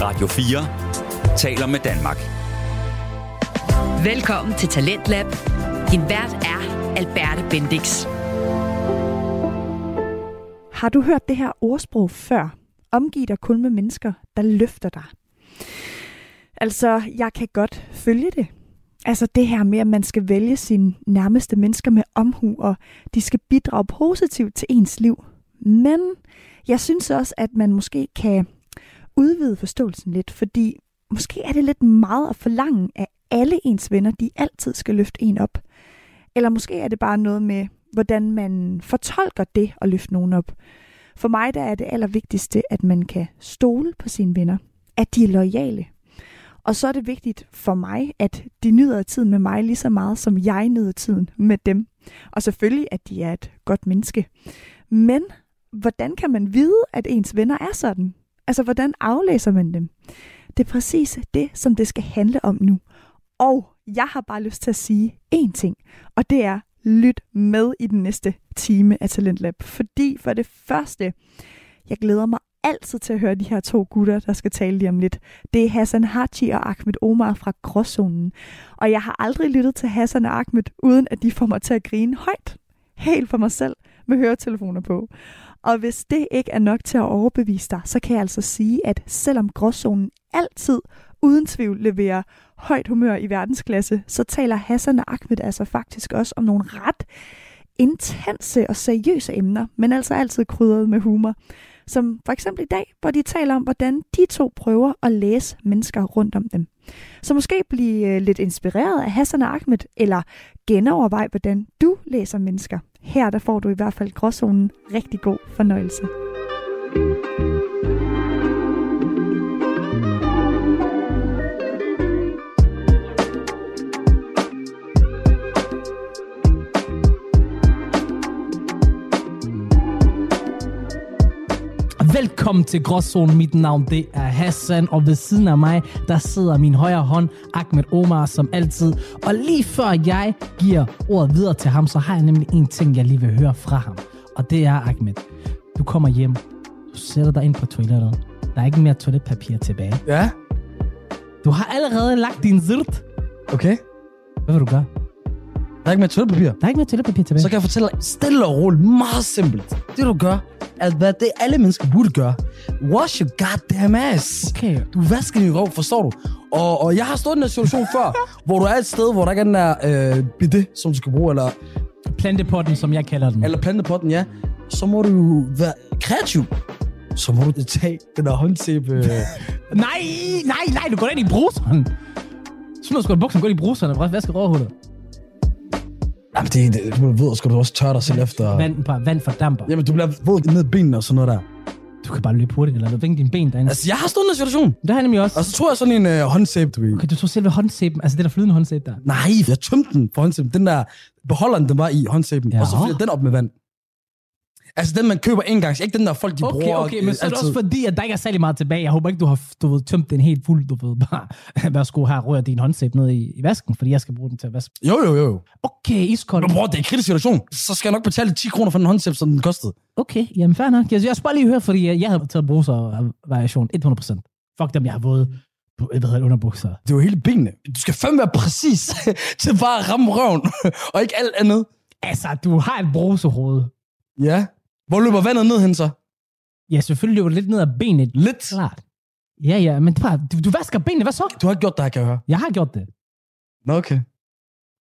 Radio 4 taler med Danmark. Velkommen til Talentlab. Din vært er Alberte Bendix. Har du hørt det her ordsprog før? Omgiv dig kun med mennesker, der løfter dig. Altså, jeg kan godt følge det. Altså det her med, at man skal vælge sine nærmeste mennesker med omhu, og de skal bidrage positivt til ens liv. Men jeg synes også, at man måske kan udvide forståelsen lidt, fordi måske er det lidt meget at forlange af alle ens venner, de altid skal løfte en op. Eller måske er det bare noget med, hvordan man fortolker det at løfte nogen op. For mig der er det allervigtigste, at man kan stole på sine venner. At de er lojale. Og så er det vigtigt for mig, at de nyder tiden med mig lige så meget, som jeg nyder tiden med dem. Og selvfølgelig, at de er et godt menneske. Men hvordan kan man vide, at ens venner er sådan? Altså, hvordan aflæser man dem? Det er præcis det, som det skal handle om nu. Og jeg har bare lyst til at sige én ting, og det er, lyt med i den næste time af Talentlab. Fordi for det første, jeg glæder mig altid til at høre de her to gutter, der skal tale lige om lidt. Det er Hassan Hachi og Ahmed Omar fra Gråzonen. Og jeg har aldrig lyttet til Hassan og Ahmed, uden at de får mig til at grine højt. Helt for mig selv med høretelefoner på. Og hvis det ikke er nok til at overbevise dig, så kan jeg altså sige, at selvom Gråzonen altid uden tvivl leverer højt humør i verdensklasse, så taler Hassan og Ahmed altså faktisk også om nogle ret intense og seriøse emner, men altså altid krydret med humor. Som for eksempel i dag, hvor de taler om, hvordan de to prøver at læse mennesker rundt om dem. Så måske blive øh, lidt inspireret af Hassan og Ahmed, eller genovervej, hvordan du læser mennesker. Her der får du i hvert fald gråzonen rigtig god fornøjelse. Velkommen til Gråzonen. Mit navn det er Hassan, og ved siden af mig, der sidder min højre hånd, Ahmed Omar, som altid. Og lige før jeg giver ordet videre til ham, så har jeg nemlig en ting, jeg lige vil høre fra ham. Og det er, Ahmed, du kommer hjem, du sætter dig ind på toilettet. Der er ikke mere toiletpapir tilbage. Ja, Du har allerede lagt din zirt. okay. Hvad vil du gøre? Der er ikke mere toiletpapir. Der er ikke mere toiletpapir tilbage. Så kan jeg fortælle dig stille og roligt, meget simpelt. Det du gør, er hvad det alle mennesker burde gøre. Wash your goddamn ass. Okay. Du vasker din røv, forstår du? Og, og jeg har stået i den her situation før, hvor du er et sted, hvor der ikke er den der øh, bidet, som du skal bruge, eller, Plantepotten, som jeg kalder den. eller plantepotten, ja. Så må du være kreativ. Så må du tage den der håndsæbe. Øh, Nej, nej, nej, du går ind i bruseren. Smid sgu i bukserne, gå ind i bruseren og vaske røvhullet. Jamen, det, det, du ved, skal du også tørre dig selv efter. Vand, bare vand fordamper. Jamen, du bliver våd ned i benene og sådan noget der. Du kan bare løbe hurtigt, eller vinge dine ben derinde. Altså, jeg har stået i her situation. Det har jeg nemlig også. Og så tror jeg sådan en øh, håndsæbe, du ved. Okay, du tog selve håndsæben, altså det der flydende håndsæbe der. Nej, jeg tømte den på håndsæben. Den der beholderen, den var i håndsæben. Ja. Og så fyldte den op med vand. Altså den, man køber engangs. Ikke den der folk, de Okay, bruger okay, men øh, så er det også fordi, at der ikke er særlig meget tilbage. Jeg håber ikke, du har du ved, tømt den helt fuld, du ved bare, værsgo her, rører din håndsæbe ned i, i vasken, fordi jeg skal bruge den til at vaske. Jo, jo, jo. Okay, iskold. Men bror, det er en kritisk situation. Så skal jeg nok betale 10 kroner for den håndsæbe, som den kostede. Okay, jamen fair nok. Jeg, jeg skal bare lige høre, fordi jeg havde taget bruser-variation 100%. Fuck dem, jeg har våget på, hvad hedder det, underbukser. Det er jo hele benene. Du skal fandme være præcis til bare at ramme røven, og ikke alt andet. Altså, du har et brusehoved. Ja. Hvor løber vandet ned hen så? Ja, selvfølgelig løber det lidt ned ad benet. Lidt. Klart. Ja, ja, men bare, du, du vasker benene, hvad så? Du har ikke gjort det her, kan jeg høre. Jeg har gjort det. Nå, okay.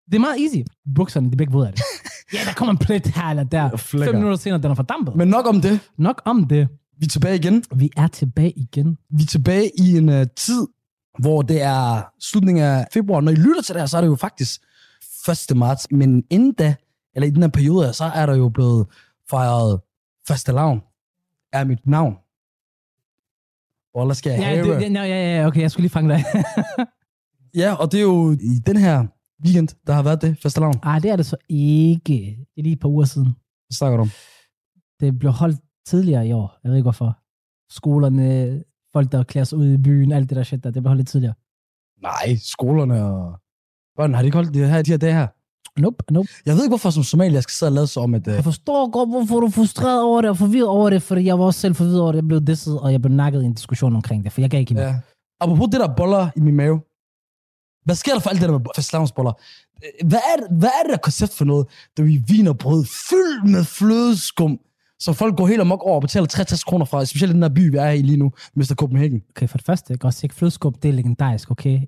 Det er meget easy. Bukserne, det bliver ikke våde af det. ja, der kommer en plet her eller der. Fem minutter senere, den er fordampet. Men... Nok om det. Nok om det. Vi er tilbage igen. Vi er tilbage igen. Vi er tilbage i en uh, tid, hvor det er slutningen af februar. Når I lytter til det her, så er det jo faktisk 1. marts. Men inden da, eller i den her periode, så er der jo blevet fejret faste lavn. Er mit navn. Hvor skal jeg Ja, have? det, det, no, ja, ja, okay, jeg skulle lige fange dig. ja, og det er jo i den her weekend, der har været det faste lavn. Ej, det er det så ikke. Det er lige et par uger siden. Hvad snakker du om? Det blev holdt tidligere i år. Jeg ved ikke hvorfor. Skolerne, folk der klæder sig ud i byen, alt det der shit der, det blev holdt lidt tidligere. Nej, skolerne og børn, har de ikke holdt det her, de her dage her? Nope, nope. Jeg ved ikke, hvorfor som somalier jeg skal sidde og lade sig om, at... Uh, Jeg forstår godt, hvorfor du er frustreret over det og forvirret over det, fordi jeg var også selv forvirret over det. Jeg blev disset, og jeg blev nakket i en diskussion omkring det, for jeg gav ikke imod. ja. Apropos det der boller i min mave. Hvad sker der for alt det der med fastelavnsboller? Øh, Hvad er, hvad er det der koncept for noget, der vi vinerbrød fyldt med flødeskum, så folk går helt amok over og betaler 63 kroner fra, specielt den der by, vi er i lige nu, Mr. Copenhagen. Okay, for det første, jeg kan også ikke flødeskub, det er legendarisk, okay?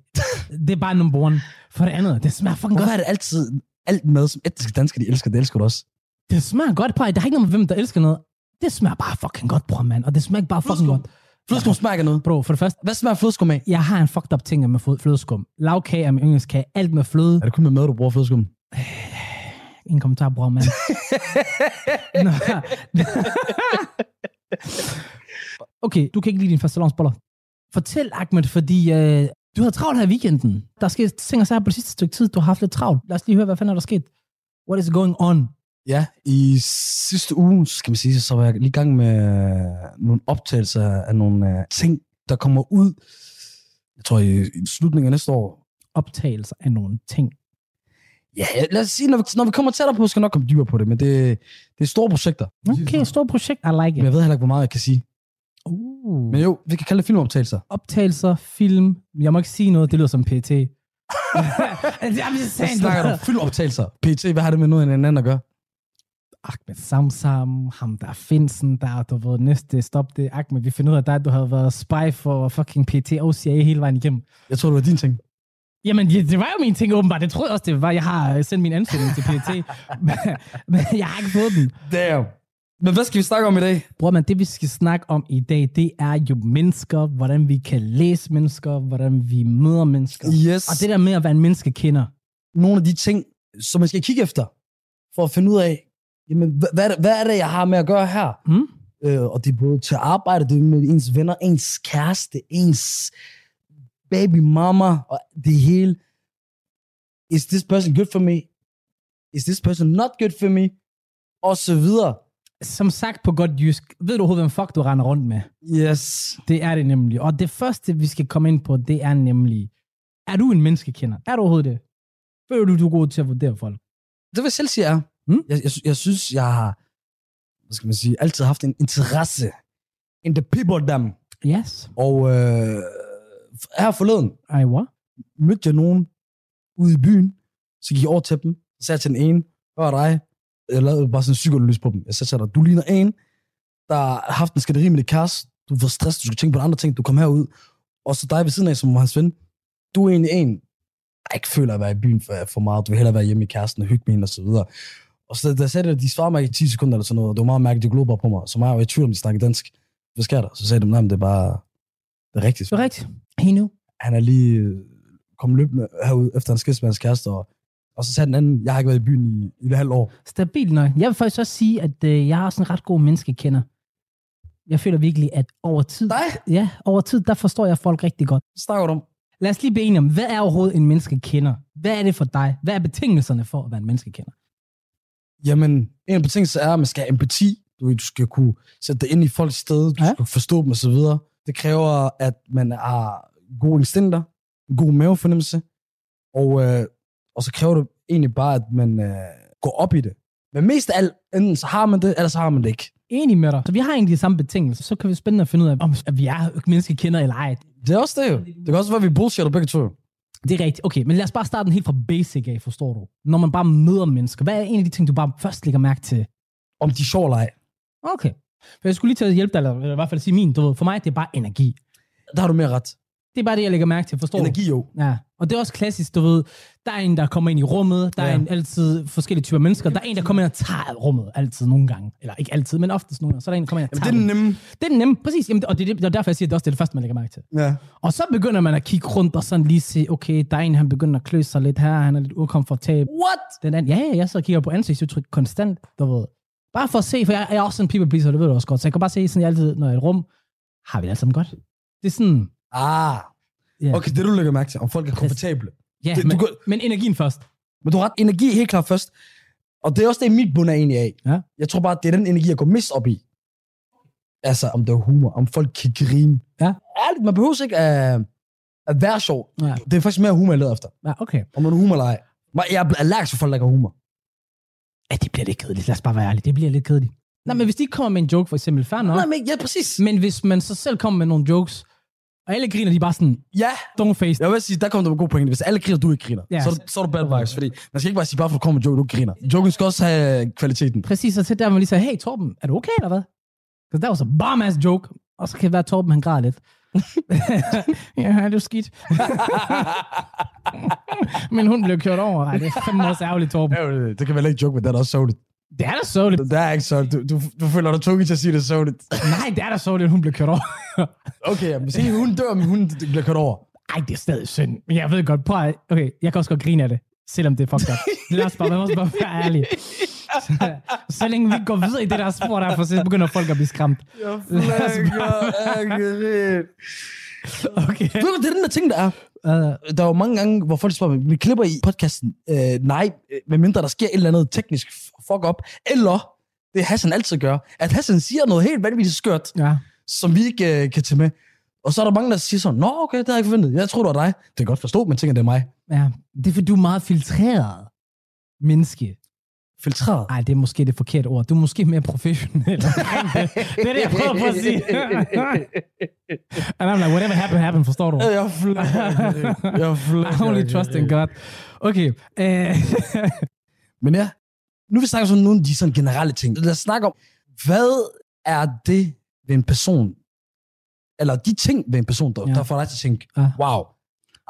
det er bare number one. For det andet, det smager fucking Hvorfor godt. er det altid alt mad, som etniske danskere, de elsker, det elsker du også? Det smager godt, bror. Der er ikke noget med, hvem der elsker noget. Det smager bare fucking godt, bror, mand. Og det smager bare fucking Flødeskum. godt. Flødeskum smager noget. Bro, for det første, Hvad smager flødeskum af? jeg har en fucked up ting med flø- flødeskum. Lavkage er min yndlingskage. Alt med fløde. Er det kun med mad, du bruger flødeskum? Ingen kommentar, bror, mand. Nå. okay, du kan ikke lide dine fastelavnsboller. Fortæl, Ahmed, fordi øh, du havde travlt her i weekenden. Der er sket ting og sager på det sidste stykke tid. Du har haft lidt travlt. Lad os lige høre, hvad fanden er der sket. What is going on? Ja, i sidste uge, skal man sige, så var jeg lige i gang med nogle optagelser af nogle uh, ting, der kommer ud, jeg tror i, i slutningen af næste år. Optagelser af nogle ting. Ja, lad os sige, når vi, når vi kommer tættere på, skal jeg nok komme dybere på det, men det, det er store projekter. Okay, stort projekt. I like Men jeg it. ved heller ikke, hvor meget jeg kan sige. Uh. Men jo, vi kan kalde det filmoptagelser. Optagelser, film. Jeg må ikke sige noget, det lyder som PT. I'm just Hvad saying, snakker du om? Filmoptagelser. PT, hvad har det med noget anden at gøre? Ahmed Samsam, ham der Finsen, der du ved, næste stop det. Ahmed, vi finder ud af dig, du har været spy for fucking PT og CIA hele vejen igennem. Jeg tror, det var din ting. Jamen, ja, det var jo min ting åbenbart. Det troede jeg også, det var. Jeg har sendt min ansøgning til PT, men, men jeg har ikke fået den. Damn. Men hvad skal vi snakke om i dag? Bror, man, det vi skal snakke om i dag, det er jo mennesker, hvordan vi kan læse mennesker, hvordan vi møder mennesker. Yes. Og det der med at være en menneskekender. nogle af de ting, som man skal kigge efter, for at finde ud af, jamen, hvad, hvad, er det, hvad er det, jeg har med at gøre her? Mm? Øh, og det er både til arbejde, det er med ens venner, ens kæreste, ens baby mama, og det hele. Is this person good for me? Is this person not good for me? Og så videre. Som sagt på godt jysk, ved du overhovedet, hvem fuck du render rundt med? Yes. Det er det nemlig. Og det første, vi skal komme ind på, det er nemlig, er du en menneskekender? Er du overhovedet det? Føler du, du er god til at vurdere folk? Det vil jeg selv sige er. Mm? Jeg, jeg, jeg synes, jeg har, hvad skal man sige, altid haft en interesse in the people them. Yes. Og øh, her forleden I what? mødte jeg nogen ude i byen, så gik jeg over til dem, så sagde jeg til den ene, hvad er dig? Jeg lavede bare sådan en psykolys på dem. Jeg sagde til dig, du ligner en, der har haft en skænderi med dit kæreste, du var stresset, du skulle tænke på andre ting, du kom herud, og så dig ved siden af, som var hans ven, du er egentlig en, der ikke føler at være i byen for, for meget, du vil hellere være hjemme i kæresten og hygge med hende og så videre. Og så da jeg sagde det, de svarede mig i 10 sekunder eller sådan noget, og det var meget mærkeligt, de glod på mig, så mig var jeg i tvivl om, de snakkede dansk. Hvad sker der? Så sagde de, nej, men det er bare, det er rigtigt. Det er rigtigt. Nu. han er lige øh, kommet løbende herud efter en skilsmisse med hans kæreste, og, og så sagde den anden, jeg har ikke været i byen i, i et halvt år. Stabilt nok. Jeg vil faktisk også sige, at øh, jeg har sådan en ret god menneskekender. Jeg føler virkelig, at over tid... Dig? Ja, over tid, der forstår jeg folk rigtig godt. Snakker du om. Lad os lige blive enige om, hvad er overhovedet en menneskekender? Hvad er det for dig? Hvad er betingelserne for at være en menneskekender? Jamen, en af betingelserne er, at man skal have empati. Du, ved, du skal kunne sætte dig ind i folks sted, du ja. skal forstå dem osv. Det kræver, at man har gode instinkter, god mavefornemmelse, og, øh, og så kræver det egentlig bare, at man øh, går op i det. Men mest af alt, enten så har man det, eller så har man det ikke. Enig med dig. Så vi har egentlig de samme betingelser. Så kan vi spændende at finde ud af, om at vi er menneskekender eller ej. Det er også det jo. Det kan også være, at vi bullshitter begge to. Det er rigtigt. Okay, men lad os bare starte den helt fra basic af, forstår du? Når man bare møder mennesker. Hvad er en af de ting, du bare først lægger mærke til? Om de er sjov eller ej. Okay. For jeg skulle lige til at hjælpe dig, eller i hvert fald sige min, du ved. For mig, det er bare energi. Der har du mere ret. Det er bare det, jeg lægger mærke til, forstår du? Energi jo. Ja, og det er også klassisk, du ved, der er en, der kommer ind i rummet, der ja. er en altid forskellige typer mennesker, der er en, der kommer ind og tager rummet, altid nogle gange, eller ikke altid, men oftest nogle gange, så er der en, der kommer ind og Jamen, tager det er den nemme. Det er den nemme, præcis, Jamen, og det er, det, det er derfor, jeg siger, at det også er det første, man lægger mærke til. Ja. Og så begynder man at kigge rundt og sådan lige se, okay, der er en, han begynder at kløse sig lidt her, han er lidt ukomfortabel. What? Den anden, ja, ja, jeg så kigger på ansigtsudtryk konstant, du ved. Bare for at se, for jeg, jeg er også en people pleaser, det ved du også godt, så jeg kan bare se sådan, jeg altid, når jeg er i et rum, har vi det alle sammen godt. Det er sådan, Ah. ja, Okay, det du lægger mærke til, om folk er komfortable. ja det- du men, kan- men energien først. Men du har ret, energi er helt klart først. Og det er også det, mit bund er egentlig af. Ja. Jeg tror bare, det er den energi, jeg går mest op i. Altså, om det er humor, om folk kan grine. Ja. Ærligt, man behøver ikke at, at være sjov. Ja. Det er faktisk mere humor, jeg leder efter. Ja, okay. Om man er humor eller ej. Men Jeg er allergisk for folk, der har humor. Ja, det bliver lidt kedeligt. Lad os bare være ærlige. Det bliver lidt kedeligt. Nej, men hvis de ikke kommer med en joke, for eksempel, fair nok. Nej, men ja, præcis. Men hvis man så selv kommer med nogle jokes, og alle griner, de er bare sådan, Ja, don't face. jeg vil sige, der kommer du med god pointe. Hvis alle griner, du ikke griner, Ja, så, er du- så er du bad vibes. Fordi man skal ikke bare sige, bare for at du kommer med joke, du griner. Joken skal også have kvaliteten. Præcis, og så der, man lige siger, hey Torben, er du okay, eller hvad? Because that was a bomb ass joke. Og så kan det være, at Torben, han græder lidt. ja, det er skidt. Men hun blev kørt over. Ej, det er fandme også ærgerligt, Torben. Ja, det kan vel ikke joke, men det er også sørgeligt. Det er da lidt. Det er ikke så. Du, du, du føler dig tvunget til at sige det er sørgeligt. Nej, det er da så lidt, hun blev kørt over. Okay, men sige, hun dør, men hun bliver kørt over. Ej, det er stadig synd. Men jeg ved godt, prøv at, okay, jeg kan også godt grine af det, selvom det er fucked up. Lad os bare, må også bare være ærlig. Så, så længe vi går videre i det der spor der, for så begynder folk at blive skræmt. Jeg flækker Okay. Ved du, det er den der ting, der er. Uh, Der er jo mange gange, hvor folk spørger mig, vi klipper i podcasten, øh, nej, øh, medmindre der sker et eller andet teknisk fuck up, eller det Hassan altid gør, at Hassan siger noget helt vanvittigt skørt, ja. som vi ikke øh, kan tage med. Og så er der mange, der siger sådan, nå okay, det har jeg ikke forventet. Jeg tror, det var dig. Det kan godt forstå, men tænker, det er mig. ja. Det er fordi, du er meget filtreret menneske. Filtreret. Ej, det er måske det forkerte ord. Du er måske mere professionel det. Er det, jeg prøver på at sige. And I'm like, whatever happened, happened, forstår du? Jeg flækker. Jeg flækker I only trust in God. Okay. Uh, Men ja, nu vil vi snakke om sådan nogle af de sådan generelle ting. Lad os snakke om, hvad er det ved en person, eller de ting ved en person, der, Ja. der får dig til at tænke, wow,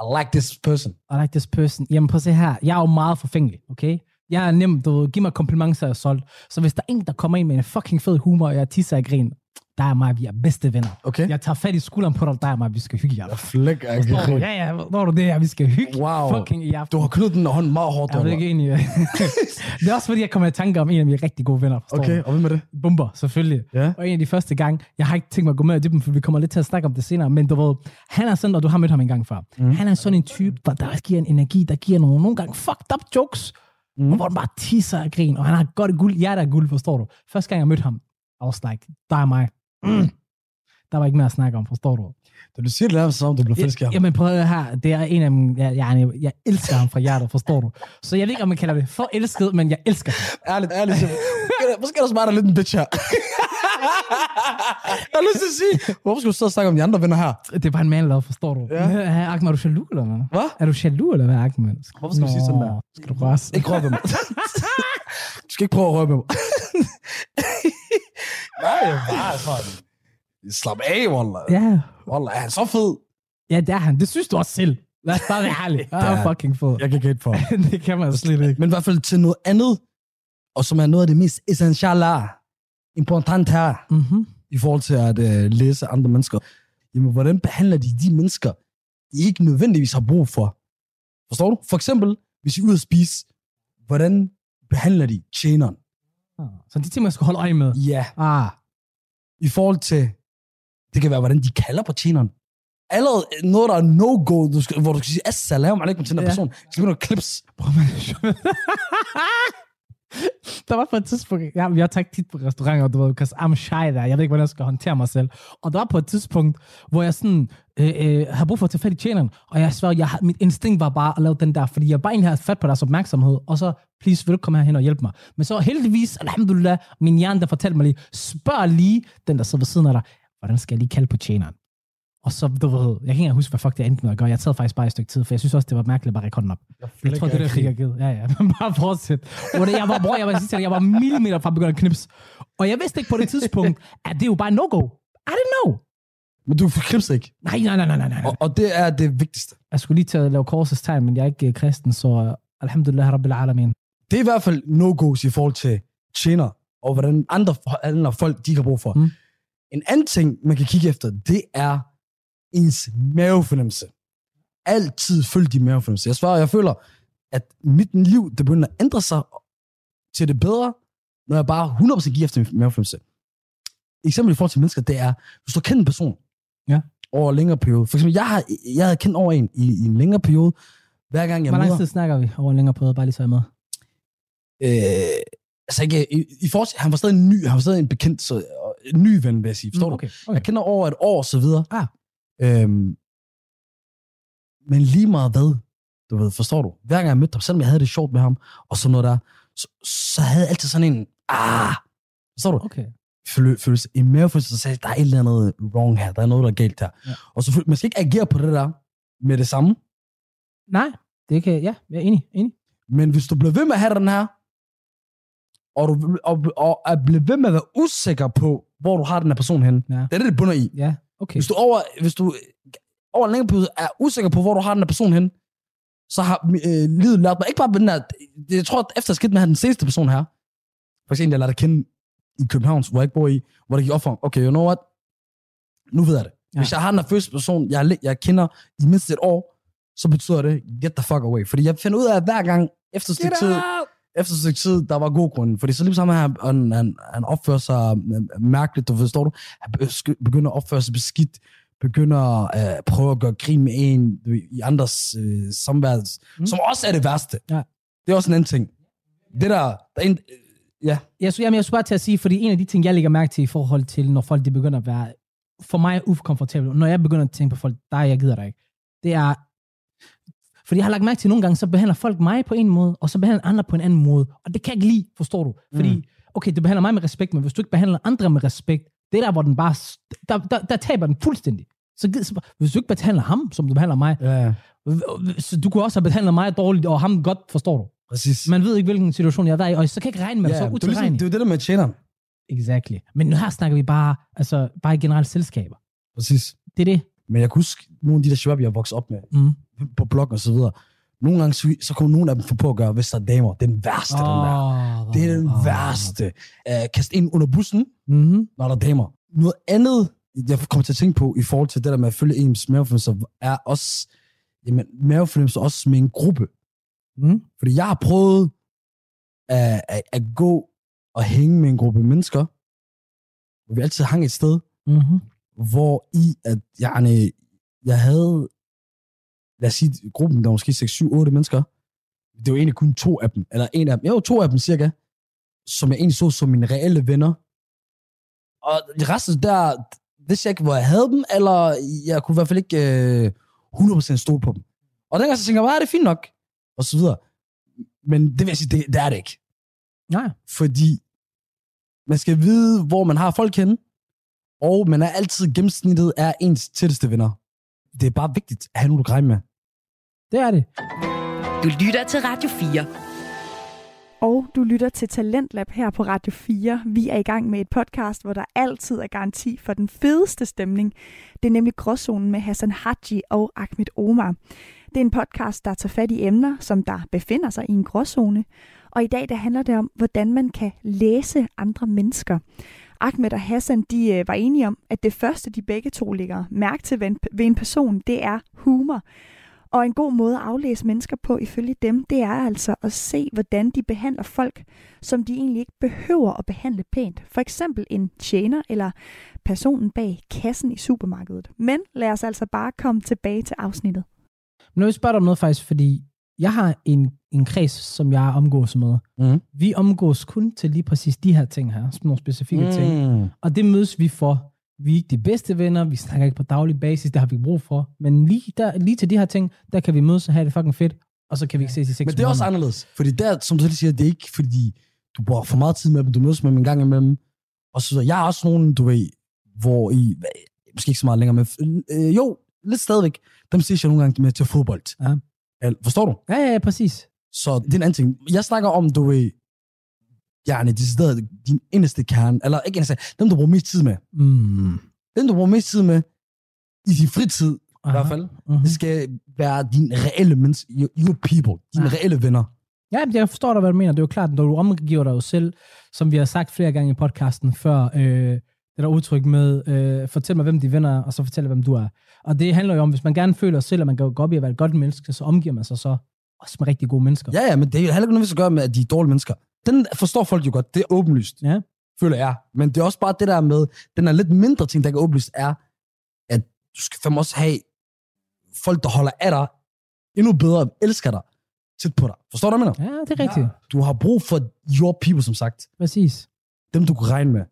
I like this person. I like this person. Jamen prøv at se her. Jeg er jo meget forfængelig, okay? Jeg er nem, du ved, giv mig komplimenter, så er jeg solgt. Så hvis der er en, der kommer ind med en fucking fed humor, og jeg tisser i grin, der er mig, vi er bedste venner. Okay? Jeg tager fat i skulderen på dig, der er mig, vi skal hygge jer. Jeg ikke. Forstår du? Ja, ja, hvor du det her? Vi skal hygge Wow. fucking i aften. Du har knyttet den hånd meget hårdt. Jeg er ikke enig. det er også fordi, jeg kommer i tanke om en af mine rigtig gode venner. Okay, du? og hvem er det? Bomber, selvfølgelig. Ja. Og en af de første gange, jeg har ikke tænkt mig at gå med i dybden, for vi kommer lidt til at snakke om det senere, men du ved, han er sådan, og du har mødt ham en gang før. Mm. Han er sådan en type, der, der giver en energi, der giver nogle, nogle gange fucked up jokes, mm. og hvor den bare tisser af grin, og han har godt guld, hjertet af guld, forstår du. Første gang jeg mødte ham, I was like, der er mig. Mm. Der var ikke mere at snakke om, forstår du? Da du siger det der, så om du bliver i ham. Jamen prøv at her, det er en af dem, jeg, jeg, jeg elsker ham fra hjertet, forstår du? Så jeg ved ikke, om man kalder det for elsket, men jeg elsker ham. Ærligt, ærligt. Måske er der smart lidt en bitch her. Jeg har lyst til at sige, hvorfor skulle du sidde og snakke om de andre venner her? Det er bare en man love, forstår du? Ja. Ja. Ahmed, er du jaloux, eller hvad? Hvad? Er du jaloux, eller hvad, Ahmed? Hvorfor skal du sige sådan der? Skal du røse? Ikke ved mig. du skal ikke prøve at ved mig. Nej, bare sådan. Slap af, Wallah. Ja. Wallah, er han så fed? ja, det er han. Det synes du også selv. Lad os bare være ærlige. Han er fucking fed. Jeg kan gætte for det kan man slet ikke. Men i hvert fald til noget andet, og som er noget af det mest essentielle, important her, Mm-hmm. i forhold til at øh, læse andre mennesker. Jamen, hvordan behandler de de mennesker, de ikke nødvendigvis har brug for? Forstår du? For eksempel, hvis I er ude at spise, hvordan behandler de tjeneren? Så de ting, man skal holde øje med. Ja, Ah. i forhold til, det kan være, hvordan de kalder på tjeneren. Allerede noget, der er no-go, du skal, hvor du skal sige, assalamu alaikum til den Ja. person. Så skal du klips. Prøv at Der var på et tidspunkt, ja, jeg har taget tit på restauranter, du ved, because I'm shy der. Jeg ved ikke, hvordan jeg skal håndtere mig selv. Og der var på et tidspunkt, hvor jeg sådan, øh, øh, har brug for at tage fat i tjeneren, og jeg svær, jeg, mit instinkt var bare at lave den der, fordi jeg bare egentlig havde fat på deres opmærksomhed, og så, please, vil du komme herhen og hjælpe mig? Men så heldigvis, alhamdulillah, min hjerne, der fortalte mig lige, spørg lige den, der sidder ved siden af dig, hvordan skal jeg lige kalde på tjeneren? Og så, du ved, jeg kan ikke huske, hvad fuck det endte med at gøre. Jeg tager faktisk bare et stykke tid, for jeg synes også, det var mærkeligt at bare række hånden op. Jeg tror, det er det, jeg jeg givet. Ja, ja, men bare fortsæt. Og det, jeg var, bror, jeg var, sidste, jeg var millimeter fra at begynde at knipse. Og jeg vidste ikke på det tidspunkt, at det er jo bare no-go. I didn't know. Men du klips ikke. Nej, nej, nej, nej, nej, nej. Og, og det er det vigtigste. Jeg skulle lige til at lave korsets tegn, men jeg er ikke øh, kristen, så uh, alhamdulillah, rabbil alamin. Det er i hvert fald no-go's i forhold til tjener, og hvordan andre, andre folk, de ikke har brug for. Mm. En anden ting, man kan kigge efter, det er ens mavefornemmelse. Altid følg din mavefornemmelse. Jeg svarer, jeg føler, at mit liv, det begynder at ændre sig til det bedre, når jeg bare 100% giver efter min mavefornemmelse. Eksempel i forhold til mennesker, det er, hvis du kender en person Ja. over en længere periode. For eksempel, jeg har, jeg havde kendt over en i, i en længere periode, hver gang jeg Hvor lang tid snakker vi over en længere periode, bare lige så jeg med? Øh, altså ikke, i, i forhold til, han var stadig en ny, han var stadig en bekendt, så, en ny ven, vil jeg sige. Forstår Mm, du? okay, Jeg okay. kender over et år og så videre. Ah. Øhm, men lige meget hvad, Du ved, forstår du? Hver gang jeg mødte ham, selvom jeg havde det sjovt med ham, og sådan noget der, så, så havde jeg altid sådan en, ah, forstår du? Okay. Føle, følelse, en mavefølelse, der sagde, der er et eller andet wrong her, der er noget, der er galt her. Ja. Og så man skal ikke agere på det der med det samme, Nej, det kan, ja, jeg er enig, enig. men hvis du bliver ved med at have den her, og, du, og, og er blevet ved med at være usikker på, hvor du har den her person henne, Ja. det er det, det bunder i. Ja, okay. Hvis du over, hvis du over en længere periode er usikker på, hvor du har den her person hen, så har øh, livet lært mig, ikke bare med den her, det- jeg tror, at efter skidt med at have den seneste person her, for eksempel, jeg lærte at kende i København, hvor jeg ikke bor i, hvor det gik op for, mig, okay, you know what, nu ved jeg det. Ja. Hvis jeg har den her første person, jeg, jeg kender i mindst et år, så betyder det, get the fuck away. Fordi jeg finder ud af, at hver gang, efter stykke tid, efter et stykke tid, der var god grund. Fordi så lige sammen han, han, han, han opfører sig øh, mærkeligt, du forstår du? Han be- begynder at opføre sig beskidt, begynder at øh, prøve at gøre grin med en i andres øh, samvær, Mm. som også er det værste. Ja. Det er også en anden ting. Det der, der er en, øh, ja, Jeg, jamen, jeg skulle bare til at sige, fordi en af de ting, jeg lægger mærke til i forhold til, når folk de begynder at være, for mig ukomfortable, når jeg begynder at tænke på folk, der jeg gider dig ikke, det er, fordi jeg har lagt mærke til, at nogle gange, så behandler folk mig på en måde, og så behandler andre på en anden måde. Og det kan jeg ikke lide, forstår du? Fordi, mm. okay, du behandler mig med respekt, men hvis du ikke behandler andre med respekt, det er der, hvor den bare, der, der, der taber den fuldstændig. Så, så hvis du ikke behandler ham, som du behandler mig, ja, så du kunne også have behandlet mig dårligt, og ham godt, forstår du? præcis. Man ved ikke, hvilken situation jeg været i, og så kan jeg ikke regne med ja, så det, er ligesom, utilregneligt. det er jo det der med tjeneren. Exactly. Men nu her snakker vi bare, altså, bare i generelt selskaber. Præcis. Det er det. Men jeg kan huske, nogle af de der shabab, jeg voksede op med, Mm. på blog og så videre, nogle gange, så, så kunne nogle af dem få på at gøre, hvis der er damer. Det er den værste, oh. den der. Det er den værste. Uh, kast ind under bussen, Mm-hmm. når der er damer. Noget andet, jeg kommer til at tænke på, i forhold til det der med at følge ens mavefornemmelser, er også, jamen, mavefornemmelser også med en gruppe. Mm. Fordi jeg har prøvet at, at, at gå og hænge med en gruppe mennesker, hvor vi altid hang et sted, Mm-hmm. Hvor i, at jeg, jeg havde, lad os sige, gruppen, der var måske 6, 7, 8 mennesker, det var egentlig kun to af dem, eller en af dem, jo, to af dem cirka, som jeg egentlig så som mine reelle venner. Og de resten der, vidste jeg ikke, hvor jeg havde dem, eller jeg kunne i hvert fald ikke øh, 100% stole på dem. Og dengang så tænkte jeg, er det fint nok? Og så videre. Men det vil jeg sige, det, det er det ikke. Nej. Fordi man skal vide, hvor man har folk henne, og man er altid gennemsnittet af ens tætteste venner. Det er bare vigtigt at have nogen, du kan regne med. Det er det. Du lytter til Radio 4. Og du lytter til Talentlab her på Radio 4. Vi er i gang med et podcast, hvor der altid er garanti for den fedeste stemning. Det er nemlig Gråzonen med Hassan Haji og Ahmed Omar. Det er en podcast, der tager fat i emner, som der befinder sig i en gråzone. Og i dag der handler det om, hvordan man kan læse andre mennesker. Ahmed og Hassan de øh, var enige om, at det første, de begge to lægger mærke til ved en, ved en person, det er humor. Og en god måde at aflæse mennesker på, ifølge dem, det er altså at se, hvordan de behandler folk, som de egentlig ikke behøver at behandle pænt. For eksempel en tjener eller personen bag kassen i supermarkedet. Men lad os altså bare komme tilbage til afsnittet. Men jeg spørge dig om noget faktisk, fordi jeg har en, en kreds, som jeg omgås med. Mm. Vi omgås kun til lige præcis de her ting her, nogle specifikke mm. ting. Og det mødes vi for. Vi er ikke de bedste venner, vi snakker ikke på daglig basis, det har vi brug for. Men lige, der, lige til de her ting, der kan vi mødes og have det fucking fedt, og så kan vi ikke ses i seks Men det er også anderledes. Fordi der, som du selv siger, det er ikke fordi, du bruger for meget tid med dem, du mødes med dem en gang imellem. Og så jeg er også nogen, du ved, hvor I, måske ikke så meget længere, men øh, jo, lidt stadigvæk, dem ses jeg nogle gange med til fodbold. Ja. Al- Forstår du? Ja, ja, ja, præcis. Så det er en anden ting. Jeg snakker om, du ved, gerne decideret din inderste kerne, eller ikke inderste, dem du bruger mest tid med. Mm. Dem du bruger mest tid med, i din fritid, i Aha. hvert fald. Mm-hmm. Det skal være dine reelle mennesker, your people, dine Ja. reelle venner. Ja, men jeg forstår dig, hvad du mener. Det er jo klart, når du omgiver dig jo selv, som vi har sagt flere gange i podcasten før, øh, det der udtryk med, øh, fortæl mig, hvem de venner er, og så fortæl hvem du er. Og det handler jo om, hvis man gerne føler sig selv, at man kan gå op i at være et godt menneske, så omgiver man sig så også med rigtig gode mennesker. Ja, ja, men det er heller ikke noget, vi skal gøre med, at de er dårlige mennesker. Den forstår folk jo godt. Det er åbenlyst, Ja. føler jeg. Men det er også bare det der med, den er lidt mindre ting, der er åbenlyst, er, at du skal fandme også have folk, der holder af dig, endnu bedre, elsker dig, tæt på dig. Forstår du, hvad jeg mener? Ja, det er rigtigt. Du har brug for your people, som sagt. Præcis. Dem, du kan regne med.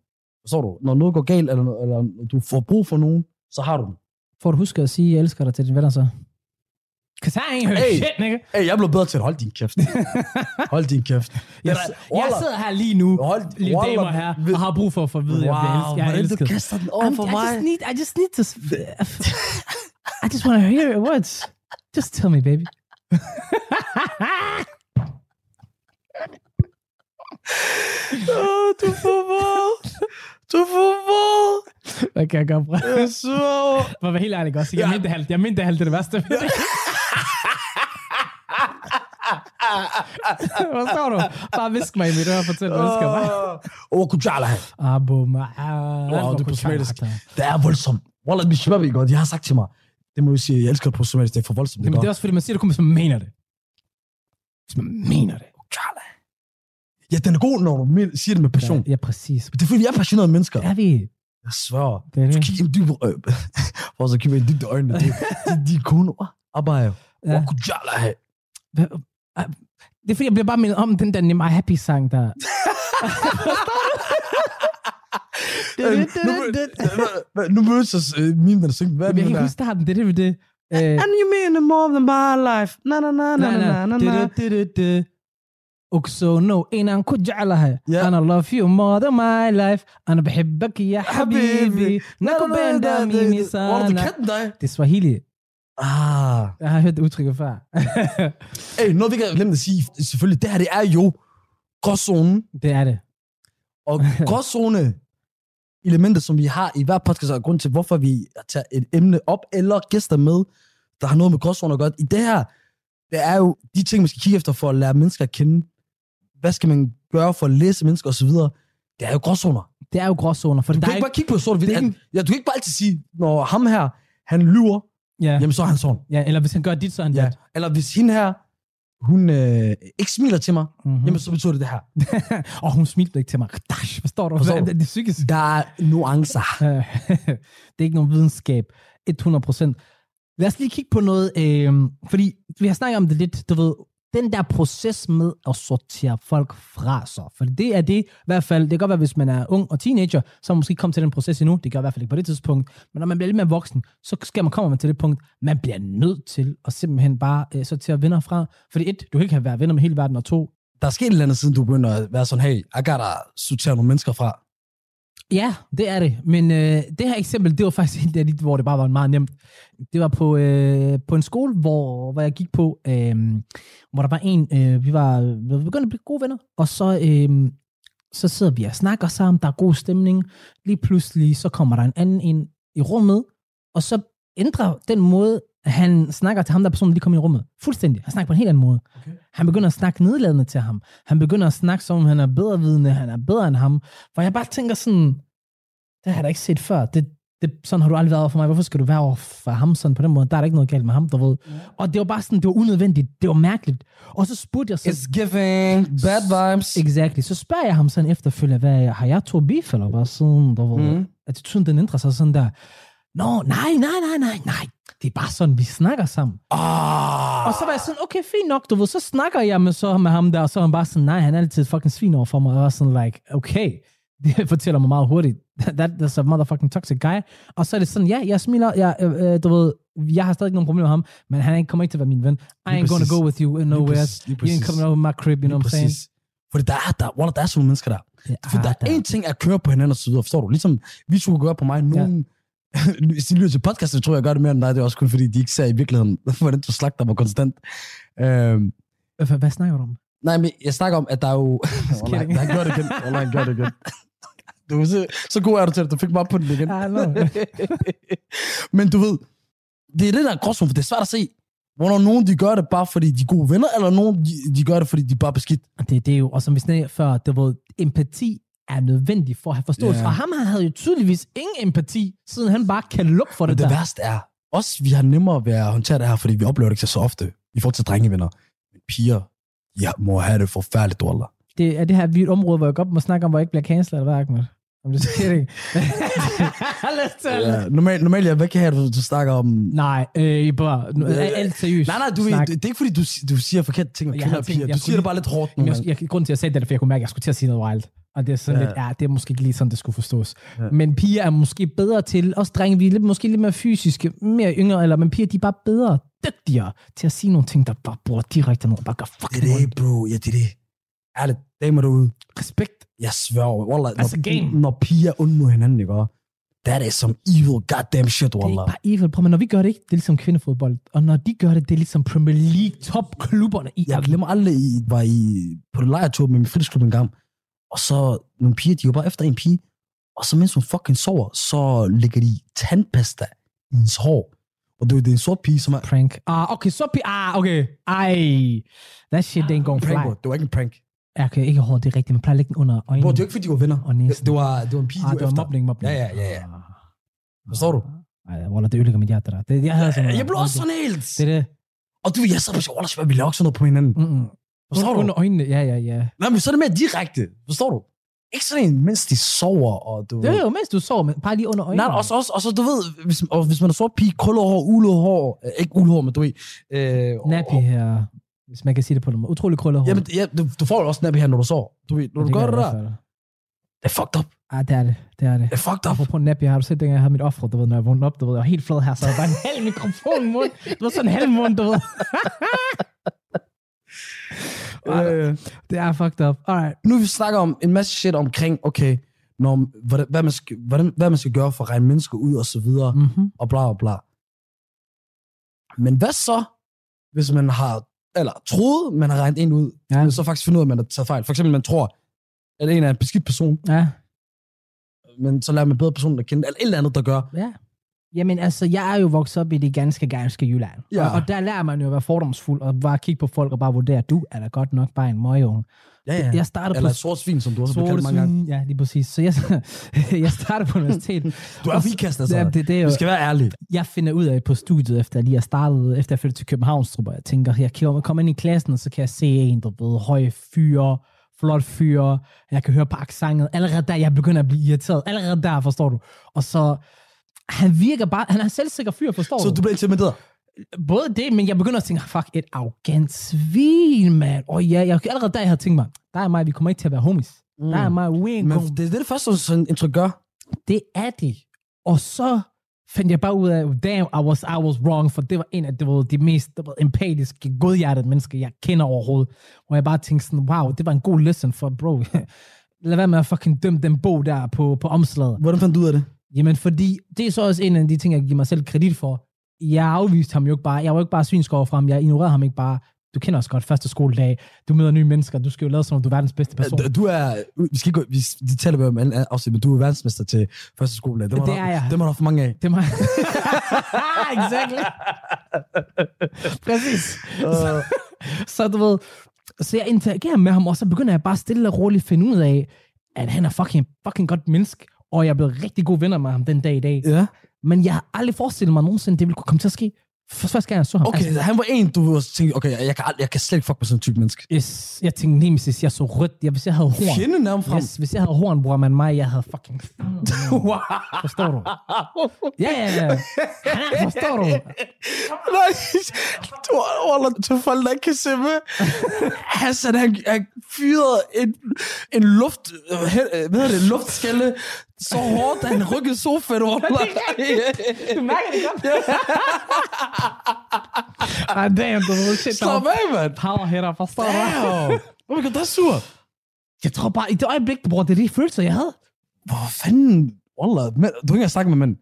Forstår du? Når noget går galt, eller, eller du får brug for nogen, så har du dem. Får du husket at sige, at jeg elsker dig til dine venner så? Cause I ain't heard Hey. shit, nigga. Hey, jeg blevet bedre til at holde din kæft. Hold din kæft. Jeg, jeg sidder her lige nu, Hold, Wallah, damer her, ved- og har brug for at få at vide, at jeg bliver Wow, elsket. Er hvordan du kaster den over I'm- for I mig. just need, I just need to, I just want to hear your words. Just tell me, baby. Åh, du får vold. Du får vold. Hvad kan jeg gøre, bror? Jeg så. For at være helt ærlig også. Jeg Ja. mente halvt. Jeg mente halvt det det værste. Hvad står du? Bare visk mig i mit øre og fortæl, hvad du skal mig. Åh, kujala. Abu ma'al. Wow, det er på somalisk. Det er voldsomt. Wallah, min shabab? Og de har sagt til mig, det må jeg sige, jeg elsker det på somalisk, det er for voldsomt. Jamen, det er også fordi, man siger det kun, hvis man mener det. Hvis man mener det. Kujala. Ja, den er god, når du siger det med passion. Ja, ja præcis. Det er fordi, vi er passionerede mennesker. Det er vi. Jeg svær. Det er Du det. kigger ind dybt øh, For så kigger ind dybt i øjnene. De, de, de er kone. Arbejde. Ja. Det er fordi, jeg bliver bare mindet om den der Nima Happy-sang, der... Nu, mødes os øh, mine, der synger. Hvad er Jeg det kan nu ikke der? huske starten, det er det, det. And you mean more than my life. Na na na na na na na. na. أكسونو إن أنكو جعلها Yeah. أنا love you more than my life أنا بحبك يا حبيبي نكو بين دامي Hvor er du sana kan dig? Det er Swahili. Ah. Jeg har hørt det udtrykket før. Hey, noget vi ikke har glemt at sige, selvfølgelig, det her, det er jo gråzonen. det er det. Og gråzone elementer, som vi har i hver podcast, er grund til, hvorfor vi tager et emne op, eller gæster med, der har noget med gråzone at gøre. I det her, det er jo de ting, man skal kigge efter for at lære mennesker at kende. Hvad skal man gøre for at læse mennesker osv.? Det er jo gråzoner. Det er jo gråzoner, for Du kan ikke bare kigge på sort hvidt. Han- Ja, du kan ikke bare altid sige, når ham her, han lyver, Ja, jamen så er han sådan. ja, eller hvis han gør dit, så er han Ja. dat. Eller hvis hende her, hun øh, ikke smiler til mig, Mm-hmm. jamen så betyder det det her. og hun smilte ikke til mig. Dash, Forstår du? Forstår du? Det er psykisk. Der er nuancer. Det er ikke nogen videnskab. 100%. Lad os lige kigge på noget, øh, fordi vi har snakket om det lidt, du ved, den der proces med at sortere folk fra sig. For det er det, i hvert fald, det kan godt være, hvis man er ung og teenager, så man måske kommet til den proces endnu, det gør i hvert fald ikke på det tidspunkt, men når man bliver lidt mere voksen, så skal man komme man til det punkt, man bliver nødt til at simpelthen bare øh, sortere venner fra. Fordi et, du kan ikke have været venner med hele verden, og to, Der er sket et eller andet, siden du begynder at være sådan, hey, I gotta sortere nogle mennesker fra. Ja, det er det. Men øh, det her eksempel, det var faktisk en af de, hvor det bare var meget nemt. Det var på, øh, på en skole, hvor, hvor jeg gik på, øh, hvor der var en, øh, vi var vi var begyndt at blive gode venner, og så, øh, så sidder vi og snakker sammen, der er god stemning. Lige pludselig, så kommer der en anden ind i rummet, og så ændrer den måde, han snakker til ham, der person, der lige kom i rummet. Fuldstændig. Han snakker på en helt anden måde. Okay. Han begynder at snakke nedladende til ham. Han begynder at snakke som om han er bedre vidende, han er bedre end ham. For jeg bare tænker sådan, det har jeg da ikke set før. Det, det, sådan har du aldrig været over for mig. Hvorfor skal du være over for ham sådan på den måde? Der er der ikke noget galt med ham, du ved. Og det var bare sådan, det var unødvendigt. Det var mærkeligt. Og så spurgte jeg så... It's giving bad vibes. Exactly. Så spørger jeg ham sådan efterfølgende, hvad, har jeg to beef, eller hvad sådan, du ved. Mhm. Attituden, den ændrer sig sådan der. Nå, nej, nej, nej, nej, nej. Det er bare sådan, vi snakker sammen. Ah. Og så var jeg sådan, okay, fint nok, du ved, så snakker jeg med, så med ham der, og så er han bare sådan, nej, han er altid fucking svin over for mig. Og jeg var sådan like, okay, det fortæller mig meget hurtigt. That, that's a motherfucking toxic guy. Og så er det sådan, ja, jeg smiler, jeg, øh, øh, du ved, jeg har stadig nogen problemer med ham, men han er kommer ikke til at være min ven. I Lige ain't gonna præcis. go with you nowhere. præcis, You ain't coming over my crib, you know what I'm saying? Fordi der er, der, Wallah, der er sådan nogle mennesker der. For der er en ting at køre på hinanden og så videre, forstår du? Ligesom vi to gøre på mig. Nogen, hvis de lytter til podcasten, tror jeg, jeg gør det mere end dig. Det er også kun fordi, de ikke ser i virkeligheden, hvordan du slagter mig konstant. Øhm, Hvad, hvad snakker du om? nej, men jeg snakker om, at der er jo... Wallah, han gør det igen. Wallah, han gør det igen. Du, så, så god er du til det. Du fik mig op på den igen. Men du ved, det er det der er gråzone, for det er svært at se, hvornår nogen de gør det bare fordi de er gode venner, eller nogen de, de gør det fordi de er bare beskidt. Det, det er jo, og som vi snakkede før, det var, empati er nødvendig for at have forståelse. Ja. Og ham han havde jo tydeligvis ingen empati, siden han bare kan lukke for Men det, det der. værste er, også vi har nemmere ved at håndtere det her, fordi vi oplever det ikke så ofte i forhold til drengevenner. Men piger, ja, må have det forfærdeligt dårligt. Det er det her vildt område, hvor jeg godt må snakke om, hvor jeg ikke bliver cancelled, eller hvad, Ahmed? I'm just kidding. Let's tell Ja, normalt, normalt, jeg vil ikke have, at du, du snakker om... Nej, øh, bare, nu, ja. alt seriøst. Nej, nej, du, snak. det, det er ikke fordi, du, du siger forkert ting om kvinder og piger. Du siger det bare lidt hårdt Jamen, nogle jeg, jeg, grunden til, at jeg sagde det, er, fordi jeg kunne mærke, at jeg skulle til at sige noget wild. Og det er sådan Ja. lidt, ja, det er måske ikke lige sådan, det skulle forstås. Ja. Men piger er måske bedre til, også drenge, vi er lidt, måske lidt mere fysiske, mere yngre, eller, men piger, de er bare bedre. dygtigere til at sige nogle ting, der bare bor direkte ned og bare gør Det fucking er det, bro. Ja, det er det. Ærligt, damer derude. Respekt. Jeg sværger, wallah, Altså, når, game. når piger er onde mod hinanden, ikke? That is some evil goddamn shit, Det er wallah. bare evil. Prøv, men når vi gør det ikke, det er ligesom kvindefodbold. Og når de gør det, det er ligesom Premier League topklubberne i Jeg glemmer aldrig, I var i, på en lejretur med min fritidsklub en gang, og så nogle piger, de var bare efter en pige, og så mens hun fucking sover, så lægger de tandpasta i hendes hår. Og det, er- det er en sort pige, som er... prank. Ah, okay, så... pi- Ah, okay. Ej. That shit ain't gonna fly. Prank, bro. det var ikke en prank. Ja, okay, ikke hårdt, det er rigtigt. Man plejer at lægge den under øjnene. Bro, det var ikke, fordi de var venner. Og næsen. Det, det, var, det var en pige, ah, de det var efter. mobning, mobning. Ja, ja, ja, ja. Ah. Forstår du? Ej, Wallah, det ødelægger mit hjerte, der. Det, jeg havde sådan noget. Jeg blev også sådan helt. Det er det. Og du, jeg sad på vi laver også sådan noget på hinanden. Mm-mm. Forstår du? Under øjnene, ja, ja, ja. Nej, men så er det mere direkte. Forstår du? Ikke sådan en, mens de sover, og du Det er jo, mens du sover, men bare lige under øjnene. Nej, også, også, også, du ved, hvis, og hvis man er sort pige, krøllet hår, ulet hår, øh, ikke ulet hår, men du ved. Øh, Nappy her, hvis man kan sige det på måde. Utrolig krøllet hår. Jamen, ja, du, du får jo også nappy her, når du sover. Du ved, når Ja, du gør det jeg der, det er fucked up. Ah, det er det. Det er det. Det er fucked up. Apropos nappy, har du set, dengang jeg havde mit offer, du ved, når jeg vågnede op, du ved, jeg var helt flad her, så der var en halv mikrofon i munden. Det var sådan en halv mund, du ved. Øh, Det er fucked up. Alright. nu vi snakker om en masse shit omkring, okay, når, hvordan, hvad, man skal, hvordan, hvad man skal gøre for at regne mennesker ud, og så videre, mm. Mm-hmm. og bla, bla, bla. Men hvad så, hvis man har, eller troet, man har regnet en ud, Ja. men så faktisk finder ud af, at man har taget fejl. For eksempel, man tror, at en er en beskidt person, Ja. men så lærer man bedre personen at kende, eller et eller andet, der gør. Ja. Jamen altså, jeg er jo vokset op i det ganske, ganske Jylland. Ja. Og, og der lærer man jo at være fordomsfuld, og bare kigge på folk og bare vurdere, du er da godt nok bare en møgeunge. Ja, Jeg startede Eller på sort svin, som du også har kaldt mange gange. Ja, lige præcis. Så jeg, jeg startede på universitetet. Du er frikast, altså. Ja, det, det er jo, Vi skal være ærlige. jeg finder ud af på studiet, efter jeg lige har startet, efter jeg flyttede til København, tror jeg, tænker, jeg kan komme ind i klassen, og så kan jeg se en, der ved, høj fyre, flot fyre, jeg kan høre på aksanget, allerede der, jeg begynder at blive irriteret, allerede der, forstår du, og så, han virker bare, han er selvsikker fyr, forstår Så du bliver intimideret? Både det, men jeg begynder at tænke, fuck, et arrogant svin, mand. Og ja, jeg, allerede der, jeg havde tænkt mig, der er mig, vi kommer ikke til at være homies. Mm. Der er mig, we ain't Men gonna det er det, det første, sådan indtryk gør. det er det. Og så fandt jeg bare ud af, damn, I was, I was wrong, for det var en af det var de mest det var, empatiske, godhjertede mennesker, jeg kender overhovedet. Hvor jeg bare tænkte sådan, wow, det var en god lesson for, bro. Lad være med at fucking dømme den bog der på, på omslaget. Hvordan fandt du ud af det? Jamen, fordi det er så også en af de ting, jeg giver mig selv kredit for. Jeg afviste ham jo ikke bare. Jeg var ikke bare svinsk over for ham. Jeg ignorerede ham ikke bare. Du kender os godt første skoledag. Du møder nye mennesker. Du skal jo lade som om, du er verdens bedste person. Du er, vi skal ikke gå, vi, de taler bare om anden afsnit, men du er verdensmester til første skoledag. Det, må Det der, er jeg. Det må der for mange af. Det er mig. exactly. Præcis. Så, så du ved, så jeg interagerer med ham, og så begynder jeg bare stille og roligt finde ud af, at han er fucking, fucking godt menneske, og jeg er blevet rigtig gode venner med ham den dag i dag. Ja. Men jeg har aldrig forestillet mig nogensinde, det ville kunne komme til at ske. For første gang jeg så ham. Okay, Altså, han var en, du tænkte, okay, jeg kan, ald- jeg kan slet ikke fuck med sådan en type menneske. yes, jeg tænkte nemesis, jeg så rødt. Jeg, hvis jeg havde horn. Fjende nærmere frem. Yes, hvis jeg havde horn, bror man mig, jeg havde fucking... wow. Forstår du? Ja, ja, ja. Forstår du? Nej, du holder til folk, der ikke kan se med. Hassan, han, han fyrede en, en luft, øh, hvad hedder det, luftskalle så hårdt, at han rykkede sofaen over. Du mærker det godt. ah, damn, du ved shit. Slap af, mand. Powerhitter, forstår du? Damn. Hvor kan du sur? Jeg tror bare, i det øjeblik, bror, det er de følelser, jeg havde. Hvor fanden? Wallah, du har ikke engang snakket med mænd.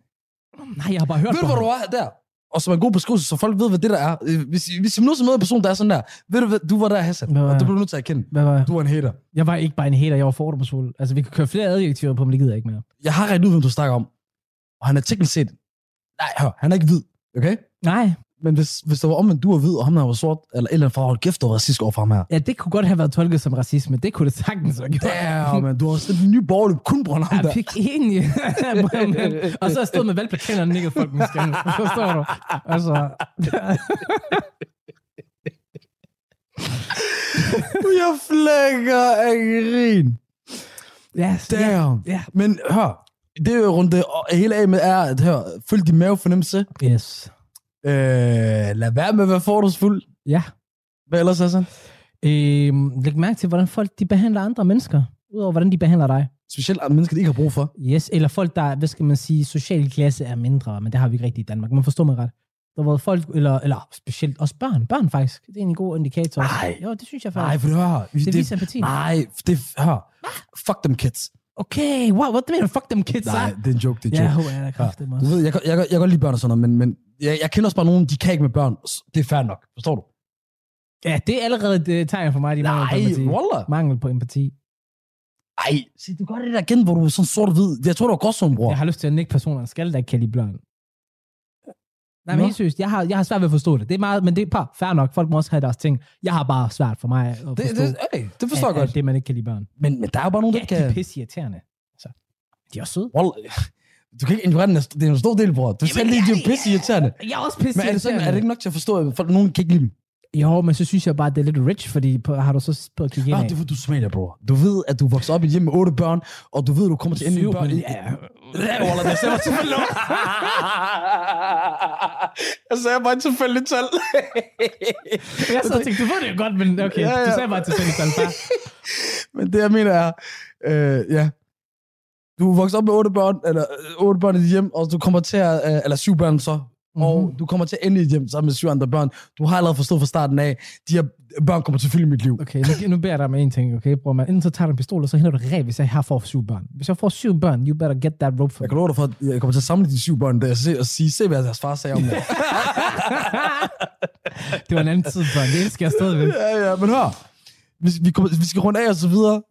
Nej, jeg har bare hørt Ved du, hvor du er der? Og som en god beskrivelse, så folk ved, hvad det der er. Øh, Hvis, hvis I nu møder en person, der er sådan der, ved du hvad, du var der, Hassan. Hvad var Og jeg? det bliver du nødt til at erkende. Hvad var jeg? Du var en hater. Jeg var ikke bare en hater, jeg var fordomsfuld. Altså, vi kan køre flere adjektiver på, men det gider jeg ikke mere. Jeg har regnet ud, hvem du snakker om. Og han er teknisk set... Nej, hør, han er ikke hvid, okay? Nej, Men hvis, hvis der var omvendt, du var hvid, og ham der var sort, eller eller andet forhold, kæft, du var racistisk over for ham her. ja, det kunne godt have været tolket som racisme. Det kunne det sagtens have gjort. Damn, man, du har også en ny borgerlig kun på ham Jeg der. er pik enig. og så jeg stået med valgplakater og nikket folk med skænden. Forstår du? Altså, Jeg flækker af grin. ja, ja, Damn. ja. Men hør, det er jo rundt hele af med er, at hør, følg din mavefornemmelse. Yes. Øh, lad være med at være fordomsfuld. Ja. Hvad ellers er så? Øhm, læg mærke til, hvordan folk de behandler andre mennesker, udover hvordan de behandler dig. Specielt mennesker, de ikke har brug for. Yes, eller folk, der, hvad skal man sige, social klasse er mindre, men det har vi ikke rigtigt i Danmark. Man forstår mig ret. Der var folk, eller, eller specielt også børn. Børn faktisk. Det er en god indikator. Nej. Jo, det synes jeg Nej, faktisk. for det hør. det viser empati. Nej, det hør. Fuck them kids. Okay, wow, hvad mener du? Fuck them kids, Nej, ah? det er en joke, det er Ja, en joke. hvor er der Ja. Du ved, jeg, jeg, jeg, jeg kan godt lide børn og sådan noget, men, men jeg, jeg kender også bare nogen, de kan ikke med børn. Det er fair nok. Forstår du? Ja, det er allerede et tegn for mig, de mangler på Nej, empati. wallah. Mangel på empati. Ej, se, du gør det der igen, hvor du er sådan sort og hvid. Jeg tror, du er godt sådan, bror. Jeg har lyst til at nikke personer, skal der ikke kan lide børn. Nej, men Nå. helt seriøst, jeg har, jeg har svært ved at forstå det. Det er meget, men det er bare fair nok. Folk må også have deres ting. Jeg har bare svært for mig at forstå, det, det, okay, det forstår jeg at, godt. at det, man ikke kan lide børn. Men, men der er jo bare nogen, der Ja, ikke de er kan... pisse irriterende. Altså, de er også søde. Wallah, du kan ikke ignorere den. Det er en stor del, bror. Du selv lige, de er pisse irriterende. Jeg er også pisse Men er det, sådan, er det ikke nok til at forstå, at folk, nogen kan ikke lide dem? Jo, men så synes jeg bare, at det er lidt rich, fordi på, har du så på at kigge ind Ah, det er, du er somalier, bror. Du ved, at du vokser op i hjem med otte børn, og du ved, du kommer til at ende i Syv, børn. men ja. Ja, Wallah, det stemmer selvfølgelig. jeg sagde bare tilfældigt tal. Jeg så tænkte, du ved det godt, men okay, Ja, ja. du sagde bare til fælles alfa. Men det, jeg mener er, øh, ja, du er vokset op med otte børn, eller øh, otte børn i dit hjem, og du kommer til at, øh, eller syv børn så, mm-hmm. og Mhm. du kommer til at ende i hjem sammen med syv andre børn. Du har allerede forstået fra starten af, de her børn kommer til at fylde mit liv. Okay, nu, nu beder jeg dig om en ting, okay, bror man. Enten så tager du en pistol, og så henter du ræb, hvis jeg her får syv børn. Hvis jeg får syv børn, you better get that rope for Jeg kan love dig for, at jeg kommer til at samle de syv børn der, og, se, og sige, se hvad deres far sagde om det. Det var en anden tid, børn. Det elsker jeg stadigvæk. ja, ja, men hør, vi, vi, kommer, vi skal runde af og så videre.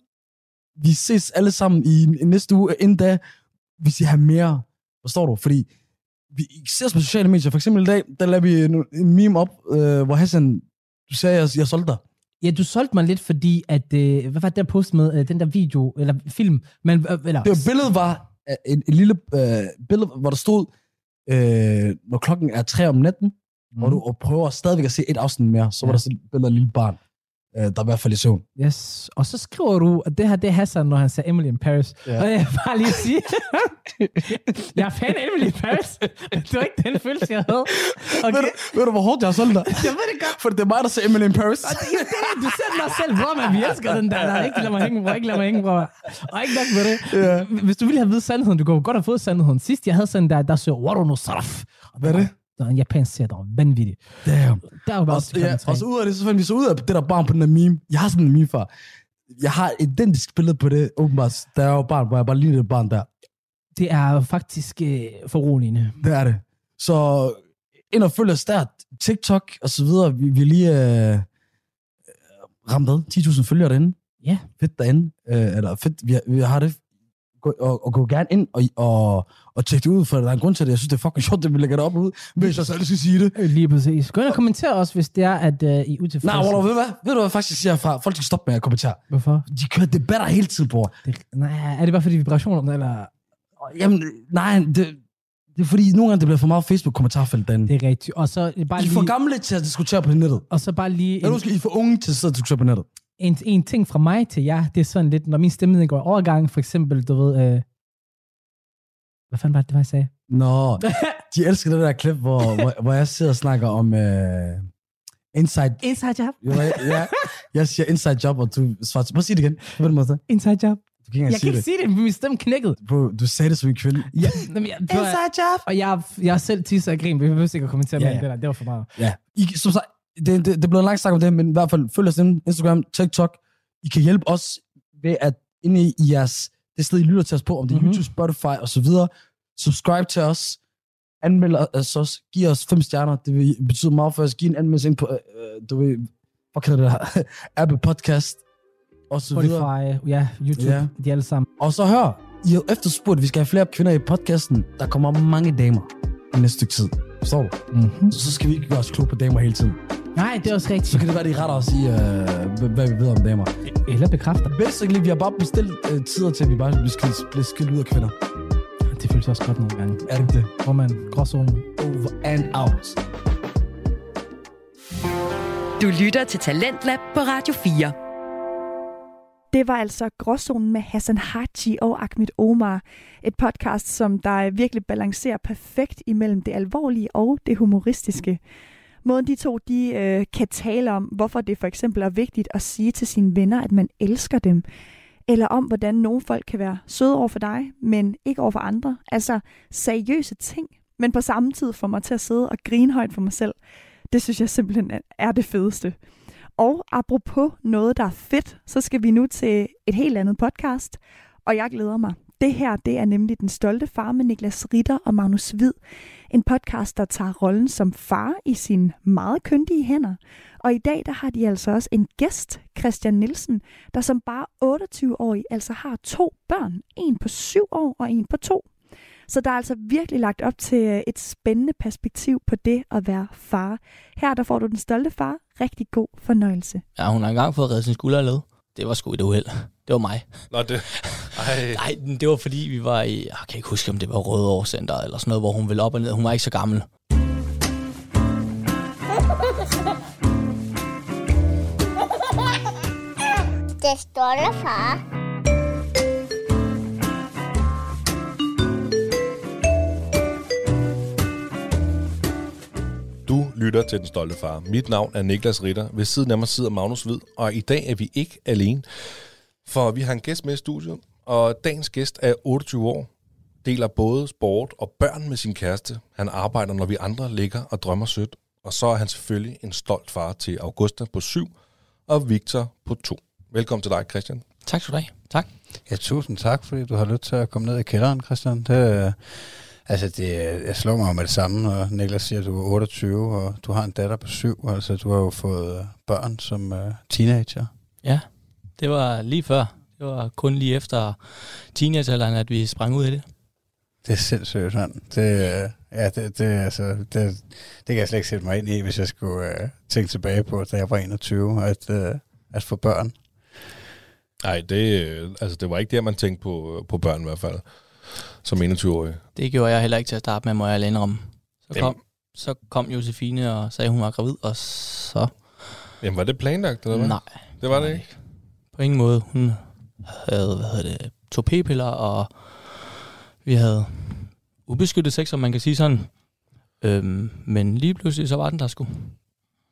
Vi ses alle sammen i, i næste uge, inden da, hvis I har mere, forstår du? Fordi vi ser på sociale medier. For eksempel i dag, der lavede vi en, en meme op, øh, hvor Hassan, du sagde, at jeg, jeg solgte dig. Ja, du solgte mig lidt, fordi at, øh, hvad var det der post med, øh, den der video, eller film, men, øh, eller, Det var, billedet var øh, en, en lille øh, billede, hvor der stod, øh, når klokken er 3 om natten, mm. og du og prøver stadigvæk at se et afsnit mere, så ja. var der sådan et billede af et lille barn, øh, der er i hvert fald i søvn. Yes. Og så skriver du, at det her, det er Hassan, når han ser Emily in Paris. Ja. Og jeg vil bare lige sige, jeg er fan af Emily in Paris. Det var ikke den følelse, jeg havde. Ved, Okay. du, ved du, hvor hårdt jeg har solgt dig? Jeg ved det godt. For det er mig, der ser Emily in Paris. Og det, det, du selv mig selv, bror, man, vi elsker den der. Nej, ikke lad mig hænge, bror. Ikke lad mig hænge, bror. Og ikke nok med det. Ja. Hvis du ville have vidt sandheden, du kunne godt have fået sandheden. Sidst jeg havde sådan der, der så Waru no Saraf. Hvad er det? En japansk serie, der var vanvittig. Damn. Der var bare Og, ja, og så ud af det, så fandt vi så ud af det der barn på den der meme. Jeg har sådan en meme far. Jeg har identisk billede på det, åbenbart. Der er jo barn, hvor jeg bare ligner det barn der. Det er faktisk øh, foruroligende. Det er det. Så ind og følg os der. TikTok og så videre. Vi, vi lige øh, ramt ad. 10.000 følgere derinde. Ja. Fedt derinde. Øh, eller fedt, vi, har- vi har det. Gå, og, og gå gerne ind og, og, og tjekke det ud, for der er en grund til det. Jeg synes, det er fucking sjovt, at vi lægger det op ud, hvis jeg selv skal sige det. Øh, Lige præcis. Gå ind og kommenter også, hvis det er, at øh, I er utilfredse. Nej, Wallah, ved du hvad? Ved du hvad faktisk siger fra? Folk skal stoppe med at kommentere. Hvorfor? De kører debatter hele tiden, bror. Det, nej, er det bare fordi vibrationer, eller? Jamen, nej, det, det er fordi, nogle gange det bliver for meget Facebook-kommentarfelt derinde. Det er rigtigt. Og så bare I er lige, for gamle til at diskutere på nettet. og så bare lige Eller en, nu skal I er for unge til at sidde og diskutere på nettet. en, en, ting fra mig til jer. Det er sådan lidt, når min stemme den går overgang, for eksempel, du ved, øh, hvad fanden var det, det var, jeg sagde? Nå, de elsker det der klip, hvor, hvor, hvor jeg sidder og snakker om uh, inside... Inside job. Ja, jeg siger inside job, og du svarer... Prøv at sige det igen. På den måde. Du Inside job. kan ikke Jeg kan ikke det. sige det, men min stemme knækkede. Bro, du sagde det som en kvinde. Ja, jamen, jeg, var, job! og jeg, jeg selv tisser og grin, vi behøver ikke at kommentere Ja, mere ja. det der. Det var for meget. Ja. I, som sagt, det, det, det blevet en lang snak om det, men i hvert fald følg os ind, Instagram, TikTok. I kan hjælpe os ved at inde i jeres, det sted, I lytter til os på, om det er Mhm. YouTube, Spotify og så videre. Subscribe til os. Anmeld os også. Giv os fem stjerner. Det vil betyde meget for os. Giv en anmeldelse ind på, øh, øh, du ved, hvad kalder det her? Apple Podcast. Og så videre. Spotify, ja, YouTube, Ja. de alle sammen. Og så hør, I har efterspurgt, vi skal have flere kvinder i podcasten. Der kommer mange damer i næste stykke tid. Forstår du? Mm-hmm. Så skal vi ikke gøre os klog på damer hele tiden. Nej, det er også Så rigtigt. kan det være, at de retter os i, øh, hvad vi ved om damer. Eller bekræfter. Basically, vi har bare bestilt øh, tider til, at vi bare bliver skilt, bliver skilt ud af kvinder. Det føles også godt nogle gange. Er det ikke det? Hvor man gråzonen. Over and out. Du lytter til Talentlab på Radio 4. Det var altså Gråzonen med Hassan Haji og Ahmed Omar. Et podcast, som der virkelig balancerer perfekt imellem det alvorlige og det humoristiske. Måden de to de, øh, kan tale om, hvorfor det for eksempel er vigtigt at sige til sine venner, at man elsker dem. Eller om, hvordan nogle folk kan være søde over for dig, men ikke over for andre. Altså seriøse ting, men på samme tid får mig til at sidde og grine højt for mig selv. Det synes jeg simpelthen er det fedeste. Og apropos noget, der er fedt, så skal vi nu til et helt andet podcast, og jeg glæder mig. Det her, det er nemlig Den Stolte Far med Niklas Ritter og Magnus Hvid. En podcast, der tager rollen som far i sine meget kyndige hænder. Og i dag, der har de altså også en gæst, Christian Nielsen, der som bare 28-årig altså har to børn. En på syv år og en på to. Så der er altså virkelig lagt op til øh, et spændende perspektiv på det at være far. Her der får du den stolte far. Rigtig god fornøjelse. Ja, hun har engang fået reddet sin skulder led. Det var sgu et uheld. Det var mig. Nå, det... Ej. Nej, det var fordi, vi var i... Jeg kan ikke huske, om det var Røde Center eller sådan noget, hvor hun ville op og ned. Hun var ikke så gammel. Det stolte far. Du lytter til Den Stolte Far. Mit navn er Niklas Ritter. Ved siden af mig sidder Magnus Hvid, og i dag er vi ikke alene. For vi har en gæst med i studiet, og dagens gæst er 28 år, deler både sport og børn med sin kæreste. Han arbejder, når vi andre ligger og drømmer sødt. Og så er han selvfølgelig en stolt far til Augusta på 7 og Victor på 2. Velkommen til dig, Christian. Tak skal du have. Tak. Ja, tusind tak, fordi du har lyst til at komme ned i kælderen, Christian. Det, øh, altså, det, jeg slår mig med det samme, når Niklas siger, at du er 28, og du har en datter på 7. Altså, du har jo fået børn som uh, teenager. Ja, det var lige før. Det var kun lige efter teenagealderen, at vi sprang ud i det. Det er sindssygt, mand. Det, ja, det, det, altså, det, det kan jeg slet ikke sætte mig ind i, hvis jeg skulle uh, tænke tilbage på, da jeg var 21, at, uh, at få børn. Nej, det, altså, det var ikke det, man tænkte på, på børn i hvert fald, som 21-årig. Det gjorde jeg heller ikke til at starte med, må jeg alene om. Så kom, så kom Josefine og sagde, at hun var gravid, og så... Jamen, var det planlagt, eller hvad? Nej. Det var det ikke? På ingen måde. Hun havde, hvad hedder det, to p-piller, og vi havde ubeskyttet sex, om man kan sige sådan. Øhm, men lige pludselig, så var den der sgu.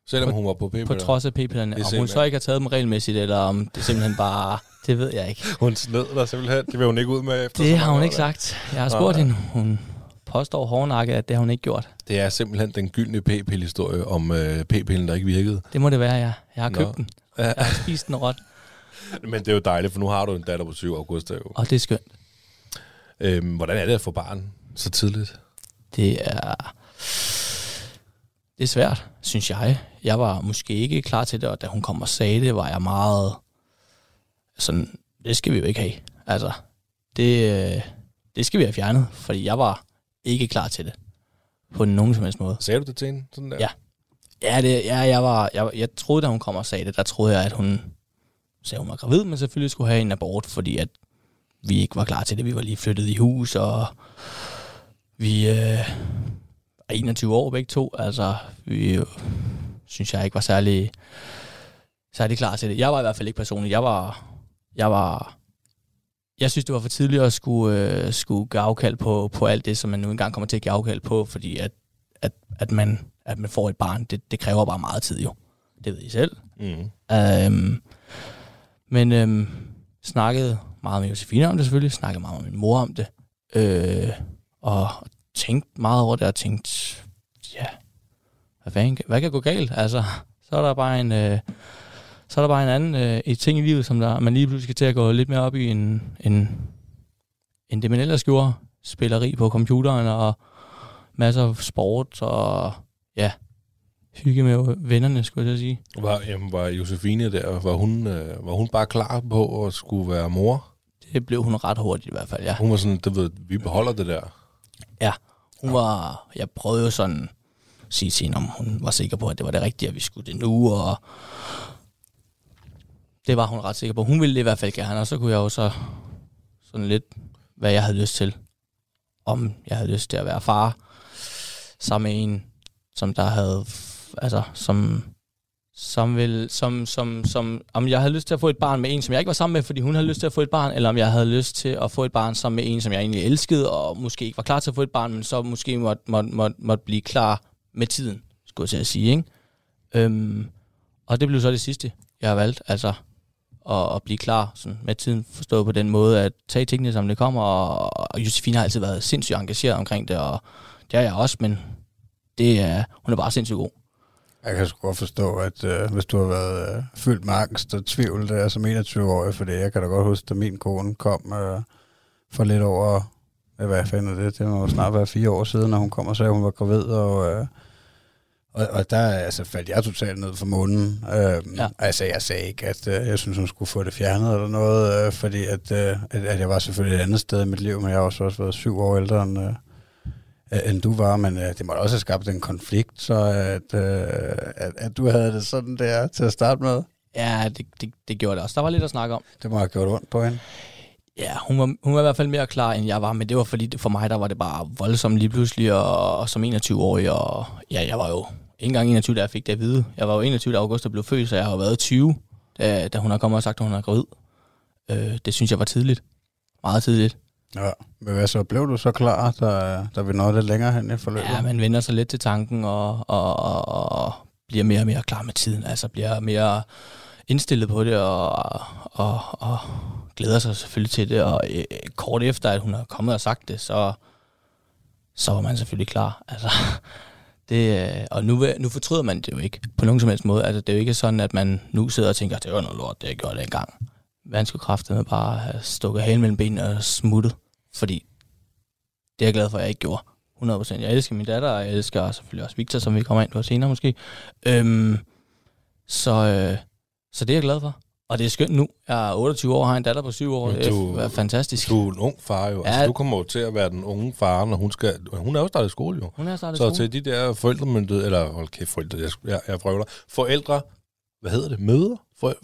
Selvom på, hun var på p-piller? På trods af p-pillerne. Om hun så ikke har taget dem regelmæssigt, eller om det simpelthen bare... Det ved jeg ikke. Hun sned der simpelthen. Det vil hun ikke ud med efter Det har hun ikke sagt. Jeg har spurgt hende. Hun påstår hårdnakket, at det har hun ikke gjort. Det er simpelthen den gyldne p-pille-historie om øh, p-pillen, der ikke virkede. Det må det være, ja. Jeg har købt Nå. den. Jeg har spist den råt. Men det er jo dejligt, for nu har du en datter på 7 august. Jo. Og det er skønt. Øhm, hvordan er det at få barn så tidligt? Det er... Det er svært, synes jeg. Jeg var måske ikke klar til det, og da hun kom og sagde det, var jeg meget sådan, det skal vi jo ikke have. Altså, det, det skal vi have fjernet, fordi jeg var ikke klar til det. På nogen som helst måde. Sagde du det til hende? Sådan der? Ja. Ja, det, ja jeg, var, jeg, jeg troede, da hun kom og sagde det, der troede jeg, at hun sagde, hun var gravid, men selvfølgelig skulle have en abort, fordi at vi ikke var klar til det. Vi var lige flyttet i hus, og vi øh, er 21 år begge to. Altså, vi øh, synes jeg ikke var særlig, særlig klar til det. Jeg var i hvert fald ikke personligt. Jeg var, jeg var, jeg synes, det var for tidligt at skulle, øh, skulle give afkald på, på alt det, som man nu engang kommer til at give afkald på, fordi at, at, at, man, at man får et barn, det, det kræver bare meget tid jo. Det ved I selv. Mm. Øhm, men øhm, snakkede meget med Josefine om det selvfølgelig, snakkede meget med min mor om det, øh, og tænkte meget over det, og tænkte, ja, hvad, fanden, hvad kan gå galt? Altså, så er der bare en, øh, så er der bare en anden øh, et ting i livet, som der, man lige pludselig skal til at gå lidt mere op i en, en, en det, man ellers gjorde, spilleri på computeren, og masser af sport, og ja, hygge med vennerne, skulle jeg sige. Var, jamen, var Josefine der, var hun, øh, var hun bare klar på at skulle være mor? Det blev hun ret hurtigt i hvert fald, ja. Hun var sådan, det ved, vi beholder det der. Ja, hun var, jeg prøvede jo sådan at sige til hende, om hun var sikker på, at det var det rigtige, at vi skulle det nu, og det var hun ret sikker på. Hun ville det i hvert fald gerne, og så kunne jeg jo så sådan lidt, hvad jeg havde lyst til. Om jeg havde lyst til at være far, sammen med en, som der havde, altså, som, som vil, som, som, som, om jeg havde lyst til at få et barn med en, som jeg ikke var sammen med, fordi hun havde lyst til at få et barn, eller om jeg havde lyst til at få et barn sammen med en, som jeg egentlig elskede, og måske ikke var klar til at få et barn, men så måske måtte, måtte, måtte, måtte blive klar med tiden, skulle jeg til at sige, ikke? Øhm, og det blev så det sidste, jeg har valgt, altså at, at blive klar sådan, med tiden, forstået på den måde, at tage tingene, som det kommer, og, og Josefine har altid været sindssygt engageret omkring det, og det er jeg også, men det er, hun er bare sindssygt god. Jeg kan sgu godt forstå, at øh, hvis du har været øh, fyldt med angst og tvivl der som 21-årig, for det, jeg kan da godt huske, da min kone kom øh, for lidt over, ja, hvad fanden er det, det må snart være fire år siden, når hun kom og sagde, at hun var gravid, og, øh, og, og der altså, faldt jeg totalt ned for munden. Øh, ja. Altså, jeg sagde ikke, at øh, jeg synes, hun skulle få det fjernet eller noget, øh, fordi at, øh, at, at jeg var selvfølgelig et andet sted i mit liv, men jeg har også, også været syv år ældre end, øh, end du var, men øh, det måtte også have skabt en konflikt, så at, øh, at, at du havde det sådan der til at starte med. Ja, det, det, det gjorde det også. Der var lidt at snakke om. Det må have gjort ondt på hende. Ja, hun var, hun var i hvert fald mere klar, end jeg var, men det var fordi, for mig der var det bare voldsomt lige pludselig, og, og som 21-årig, og ja, jeg var jo ikke engang 21, da jeg fik det at vide. Jeg var jo 21, da August blev født, så jeg har været 20, da, da hun har kommet og sagt, at hun er gravid. Øh, det synes jeg var tidligt. Meget tidligt. Ja, men hvad så? Blev du så klar, da, da vi nåede lidt længere hen i forløbet? Ja, man vender sig lidt til tanken og, og, og, og bliver mere og mere klar med tiden. Altså bliver mere indstillet på det og, og, og glæder sig selvfølgelig til det. Og øh, kort efter, at hun har kommet og sagt det, så, så var man selvfølgelig klar. Altså, det, øh, og nu, nu fortryder man det jo ikke på nogen som helst måde. Altså, det er jo ikke sådan, at man nu sidder og tænker, det var noget lort, det jeg gjorde dengang. Man skulle kraftedeme bare have stukket halen mellem benene og smuttet. Fordi det er jeg glad for, at jeg ikke gjorde. 100%. Jeg elsker min datter, og jeg elsker selvfølgelig også Victor, som vi kommer ind på senere måske. Øhm, så, øh, så det er jeg glad for. Og det er skønt nu. Jeg er 28 år og har en datter på 7 år. Det er fantastisk. Du er en ung far jo. Altså, ja. Altså, du kommer jo til at være den unge far, når hun skal... Hun er jo startet i skole jo. Hun er startet så skole. til de der forældremyndighed, eller hold kæft, forældre, jeg, jeg, jeg prøver Forældre, hvad hedder det, møder? For,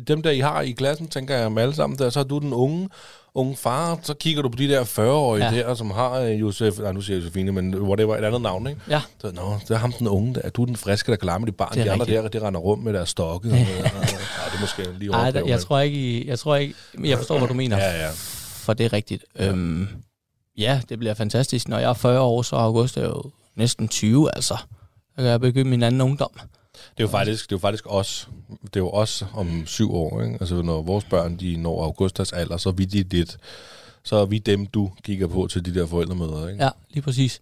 dem der, I har i klassen, tænker jeg med alle sammen der, så er du den unge, unge far, så kigger du på de der 40-årige ja. der, som har uh, Josef, nej nu siger jeg Josefine, men whatever, et andet navn, ikke? Ja. Så, nå, det er ham den unge der, du er den friske, der kan lege med de barn, de andre der, de render rundt med deres stokke. ja, det er måske lige Ej, der, jeg, tror ikke, jeg tror ikke, jeg forstår, hvad du mener. Ja, ja. For det er rigtigt. Ja. Øhm, ja, det bliver fantastisk. Når jeg er 40 år, så er august er jo næsten 20, altså. Så kan jeg begynde min anden ungdom. Det er jo faktisk, det er jo faktisk os. Det er jo os om syv år. Ikke? Altså, når vores børn de når augustas alder, så er vi de lidt, så er vi dem, du kigger på til de der forældremøder. Ikke? Ja, lige præcis.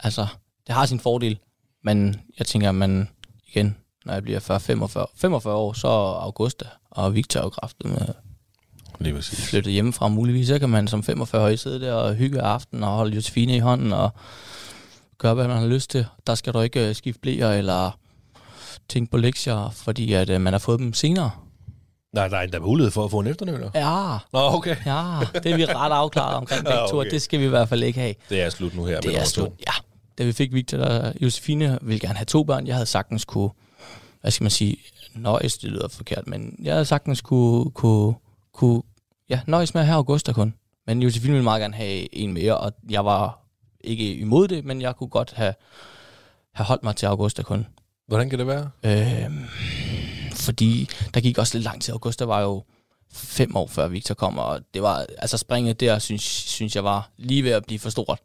Altså, det har sin fordel, men jeg tænker, at man igen, når jeg bliver 40, 45, 45 år, så er Augusta og Victor jo kraftet med Lige præcis. flyttet hjemmefra muligvis. Så kan man som 45 sidde der og hygge aften og holde Josefine i hånden og gøre, hvad man har lyst til. Der skal du ikke øh, skifte blæer eller tænke på lektier, fordi at, uh, man har fået dem senere. Nej, der er mulighed for at få en efternøler. Ja. Nå, okay. Ja, det er vi ret afklaret omkring begge ja, okay. to, det skal vi i hvert fald ikke have. Det er slut nu her. Det er slut, to. ja. Da vi fik Victor og Josefine, ville gerne have to børn. Jeg havde sagtens kunne, hvad skal man sige, nøjes, det lyder forkert, men jeg havde sagtens kunne, kunne, kunne ja, nøjes med have Augusta kun. Men Josefine ville meget gerne have en mere, og jeg var ikke imod det, men jeg kunne godt have, have holdt mig til Augusta kun. Hvordan kan det være? Øh, fordi der gik også lidt lang tid. Augusta var jo fem år før Victor kom, og det var, altså springet der, synes, synes jeg var lige ved at blive for stort.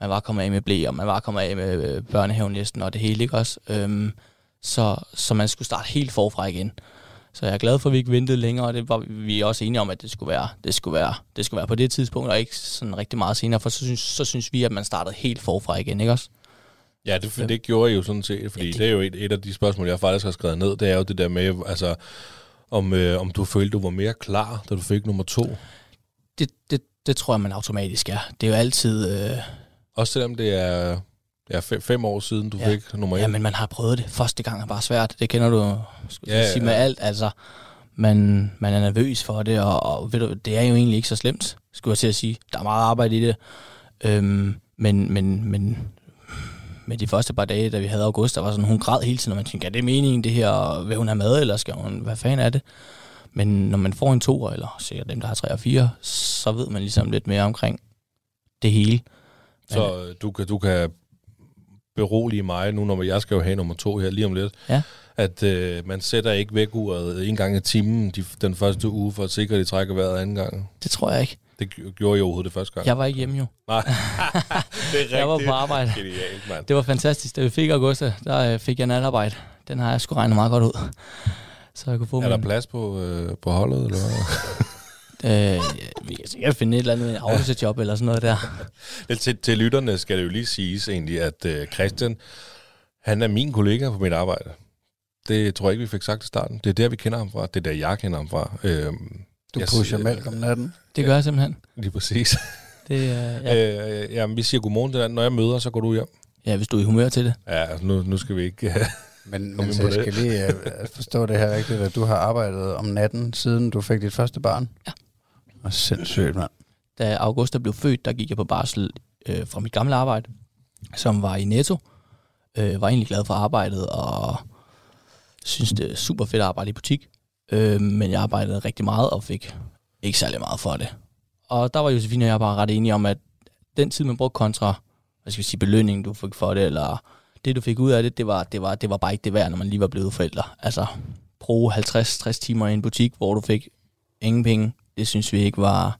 Man var kommet af med blæ, og man var kommet af med øh, børnehaven næsten, og det hele, ikke også? Øhm, så, så man skulle starte helt forfra igen. Så jeg er glad for, at vi ikke ventede længere, og det var vi er også enige om, at det skulle være, det skulle være, det skulle være på det tidspunkt, og ikke sådan rigtig meget senere, for så synes, så synes vi, at man startede helt forfra igen, ikke også? Ja, det, det gjorde jeg jo sådan set, fordi ja, det, det er jo et, et af de spørgsmål, jeg faktisk har skrevet ned, det er jo det der med, altså, om, øh, om du følte, du var mere klar, da du fik nummer to. Det, det, det tror jeg, man automatisk er. Det er jo altid... Øh... Også selvom det er ja, fem, fem år siden, du ja. fik nummer et. Ja, men man har prøvet det. Første gang er bare svært. Det kender du skulle ja, sige med ja. alt. Altså, man, man er nervøs for det, og, og ved du, det er jo egentlig ikke så slemt, skulle jeg til at sige. Der er meget arbejde i det. Øhm, men, men, men med de første par dage, da vi havde august, der var sådan, hun græd hele tiden, og man tænkte, er det meningen det her, vil hun have mad, eller skal hun, hvad fanden er det? Men når man får en to, eller sikkert dem, der har tre og fire, så ved man ligesom lidt mere omkring det hele. Så Men, du, kan, du kan berolige mig nu, når jeg skal jo have nummer to her lige om lidt, ja. at øh, man sætter ikke væk uret en gang i timen de, den første uge, for at sikre, at de trækker vejret anden gang. Det tror jeg ikke. Det gjorde jeg overhovedet det første gang. Jeg var ikke hjemme jo. Nej, det er rigtigt. Jeg var på arbejde. Genialt, mand. Det var fantastisk. Da vi fik Augusta, der øh, fik jeg natarbejde. Den har jeg sgu regnet meget godt ud. Så jeg kunne få er der plads på, øh, på holdet, eller hvad? Øh, vi kan sikkert finde et eller andet afløserjob eller sådan noget der. Til, til lytterne skal det jo lige siges egentlig, at øh, Christian, han er min kollega på mit arbejde. Det tror jeg ikke, vi fik sagt i starten. Det er der, vi kender ham fra. Det er der, jeg kender ham fra. Øhm, Du jeg pusher siger- mælk om natten. Det gør jeg simpelthen. Lige præcis. Det, øh, ja. Ja. Øh, jamen, vi siger godmorgen til dig. Når jeg møder, så går du hjem. ja, hvis du er i humør til det. Ja, altså, nu, nu skal vi ikke... øh, Men, men så jeg det. skal lige uh, forstå det her rigtigt, at du har arbejdet om natten, siden du fik dit første barn. Ja. Og sindssygt, mand. Da Augusta blev født, der gik jeg på barsel øh, fra mit gamle arbejde, som var i Netto. Øh, var egentlig glad for arbejdet, og synes det er super fedt at arbejde i butik. Øh, men jeg arbejdede rigtig meget, og fik ikke særlig meget for det. Og der var Josefine og jeg bare ret enige om, at den tid, man brugte kontra, hvad skal vi sige, belønningen, du fik for det, eller det, du fik ud af det, det var, det var, det var bare ikke det værd, når man lige var blevet forældre. Altså, bruge 50-60 timer i en butik, hvor du fik ingen penge, det synes vi ikke var,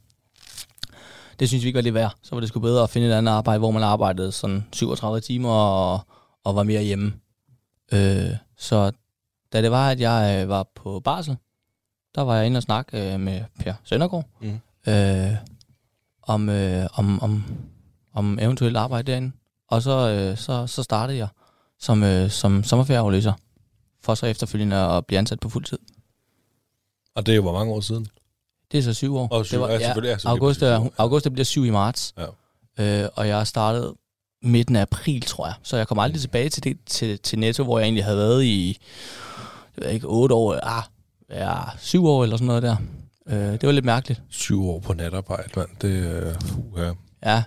det synes vi ikke var det værd. Så var det sgu bedre at finde et andet arbejde, hvor man arbejdede sådan 37 timer og, og var mere hjemme. Øh, så da det var, at jeg øh, var på barsel, der var jeg inde og snakke øh, med Per Søndergaard Mm. øh, om, øh, om, om, om eventuelt arbejde derinde. Og så, øh, så, så startede jeg som, øh, som sommerferieafløser, for så efterfølgende at blive ansat på fuld tid. Og det er jo hvor mange år siden. Det er så syv år. Og syv- det var, ja, selvfølgelig, ja, august, er, august bliver syv i marts. Ja. Øh, og jeg startede midten af april, tror jeg. Så jeg kom aldrig tilbage til, det, til, til Netto, hvor jeg egentlig havde været i det jeg ikke, otte år, ah, ja, syv år eller sådan noget der. Øh, det var lidt mærkeligt. Syv år på natarbejde, mand. Det er... Uh, ja. Ja,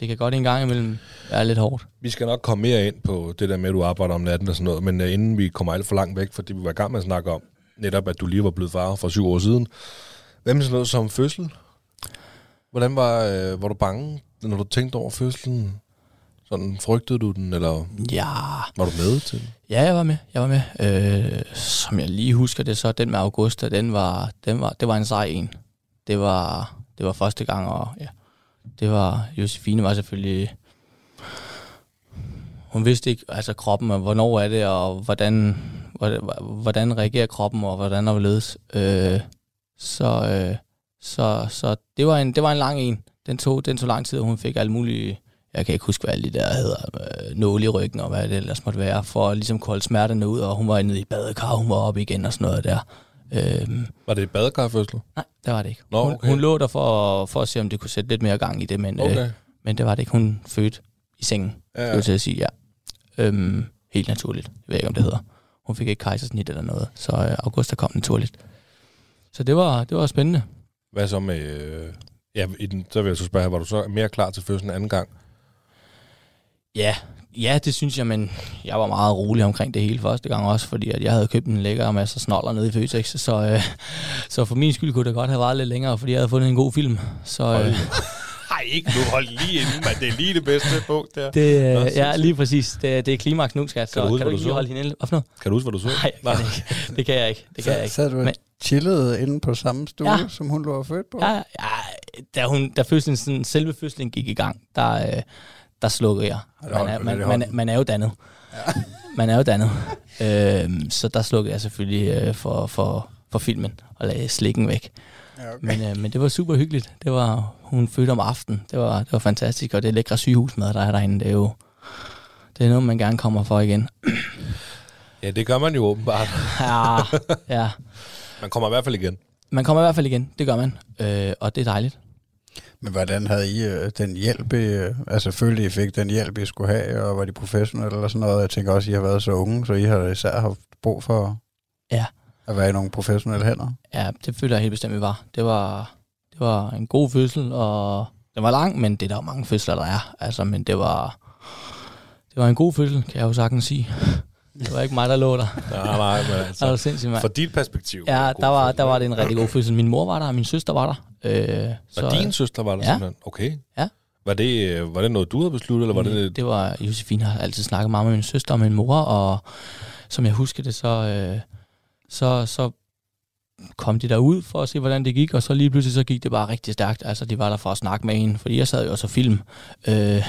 det kan godt en gang imellem være lidt hårdt. Vi skal nok komme mere ind på det der med, at du arbejder om natten og sådan noget, men uh, inden vi kommer alt for langt væk, fordi vi var i gang med at snakke om, netop at du lige var blevet far for syv år siden. Hvad med sådan noget som fødsel? Hvordan var, øh, var du bange, når du tænkte over fødslen? Sådan, frygtede du den, eller Ja, var du med til den? ja jeg var med. Jeg var med. Øh, som jeg lige husker det, så den med Augusta, den var, den var, det var en sej en. Det var, det var første gang, og ja, det var, Josefine var selvfølgelig, hun vidste ikke, altså kroppen, og hvornår er det, og hvordan, hvordan, reagerer kroppen, og hvordan er ledes. Øh, så, øh, så, så det var en, det var en lang en. Den tog, den tog lang tid, og hun fik alle mulige, jeg kan ikke huske, hvad alle de der hedder, øh, nåle i ryggen, og hvad det ellers måtte være, for at ligesom kolde smerterne ud, og hun var nede i badekar, hun var oppe igen og sådan noget der. Øh, Var det et badekarfødsel? nej, det var det ikke. Nå, hun, okay. hun lå der for, for at se, om det kunne sætte lidt mere gang i det, men, Okay. øh, men det var det ikke. Hun fødte i sengen, Ja, ja. til at sige, ja. Øhm, helt naturligt. Jeg ved ikke, om det hedder. Hun fik ikke kejsersnit eller noget, så øh, Augusta kom naturligt. Så det var, det var spændende. Hvad så med... Øh, ja, i den, så vil jeg så spørge, var du så mere klar til fødslen anden gang? Ja, ja, det synes jeg, men jeg var meget rolig omkring det hele første gang også, fordi at jeg havde købt en lækker masse snoller nede i Føtex, så, øh, så for min skyld kunne det godt have varet lidt længere, fordi jeg havde fundet en god film. Så øh, Nej, ikke nu. Hold lige inden, men det er lige det bedste punkt der. det, Nå, øh, ja, sindssygt. lige præcis. Det, det er klimaks nu, skat. Så Kan du huske, kan du ikke lige så? holde hende? Hvad for noget? Kan du huske, hvad du så? Nej, jeg kan det ikke. Det kan jeg ikke. Det kan jeg ikke. Så, så du Men- chillet inde på samme stue, Ja. ja. som hun lå og født på? Ja, ja, da, hun, da fødslen, sådan, selve fødslen gik i gang, der, øh, der slukkede jeg. Man er, man, man, man er jo dannet. Ja. Man er jo dannet. øhm, så der slukkede jeg selvfølgelig øh, for, for, for filmen og lagde slikken væk. Ja, okay. Men, øh, men det var super hyggeligt. Det var, hun fødte om aftenen. Det var, det var fantastisk, og det lækre sygehusmad, der er derinde, det er jo det er noget, man gerne kommer for igen. Ja, det gør man jo åbenbart. Ja, ja. Man kommer i hvert fald igen. Man kommer i hvert fald igen, det gør man. Øh, og det er dejligt. Men hvordan havde I øh, den hjælp, I, øh, altså følte I fik den hjælp, I skulle have, og var de professionelle eller sådan noget? Jeg tænker også, I har været så unge, så I har især haft brug for Ja. at være i nogle professionelle hænder. Ja, det føler jeg helt bestemt, vi var. Det var, det var en god fødsel, og den var lang, men det er der jo mange fødsler, der er. Altså, men det var, det var en god fødsel, kan jeg jo sagtens sige. Det var ikke mig, der lå der. Nej, nej, men Det var altså, sindssygt, mand. fra dit perspektiv. Ja, der var, fødsel, der var det en rigtig god fødsel. Min mor var der, og min søster var der. Øh, Var din søster var der Ja. simpelthen? Okay. Ja. Var det, øh, var det noget, du havde besluttet, eller var det... det var, Josefine har altid snakket meget med min søster og min mor, og som jeg husker det, så, øh, så, så kom de derud for at se, hvordan det gik, og så lige pludselig så gik det bare rigtig stærkt. Altså, de var der for at snakke med hende, fordi jeg sad jo og film. Øh,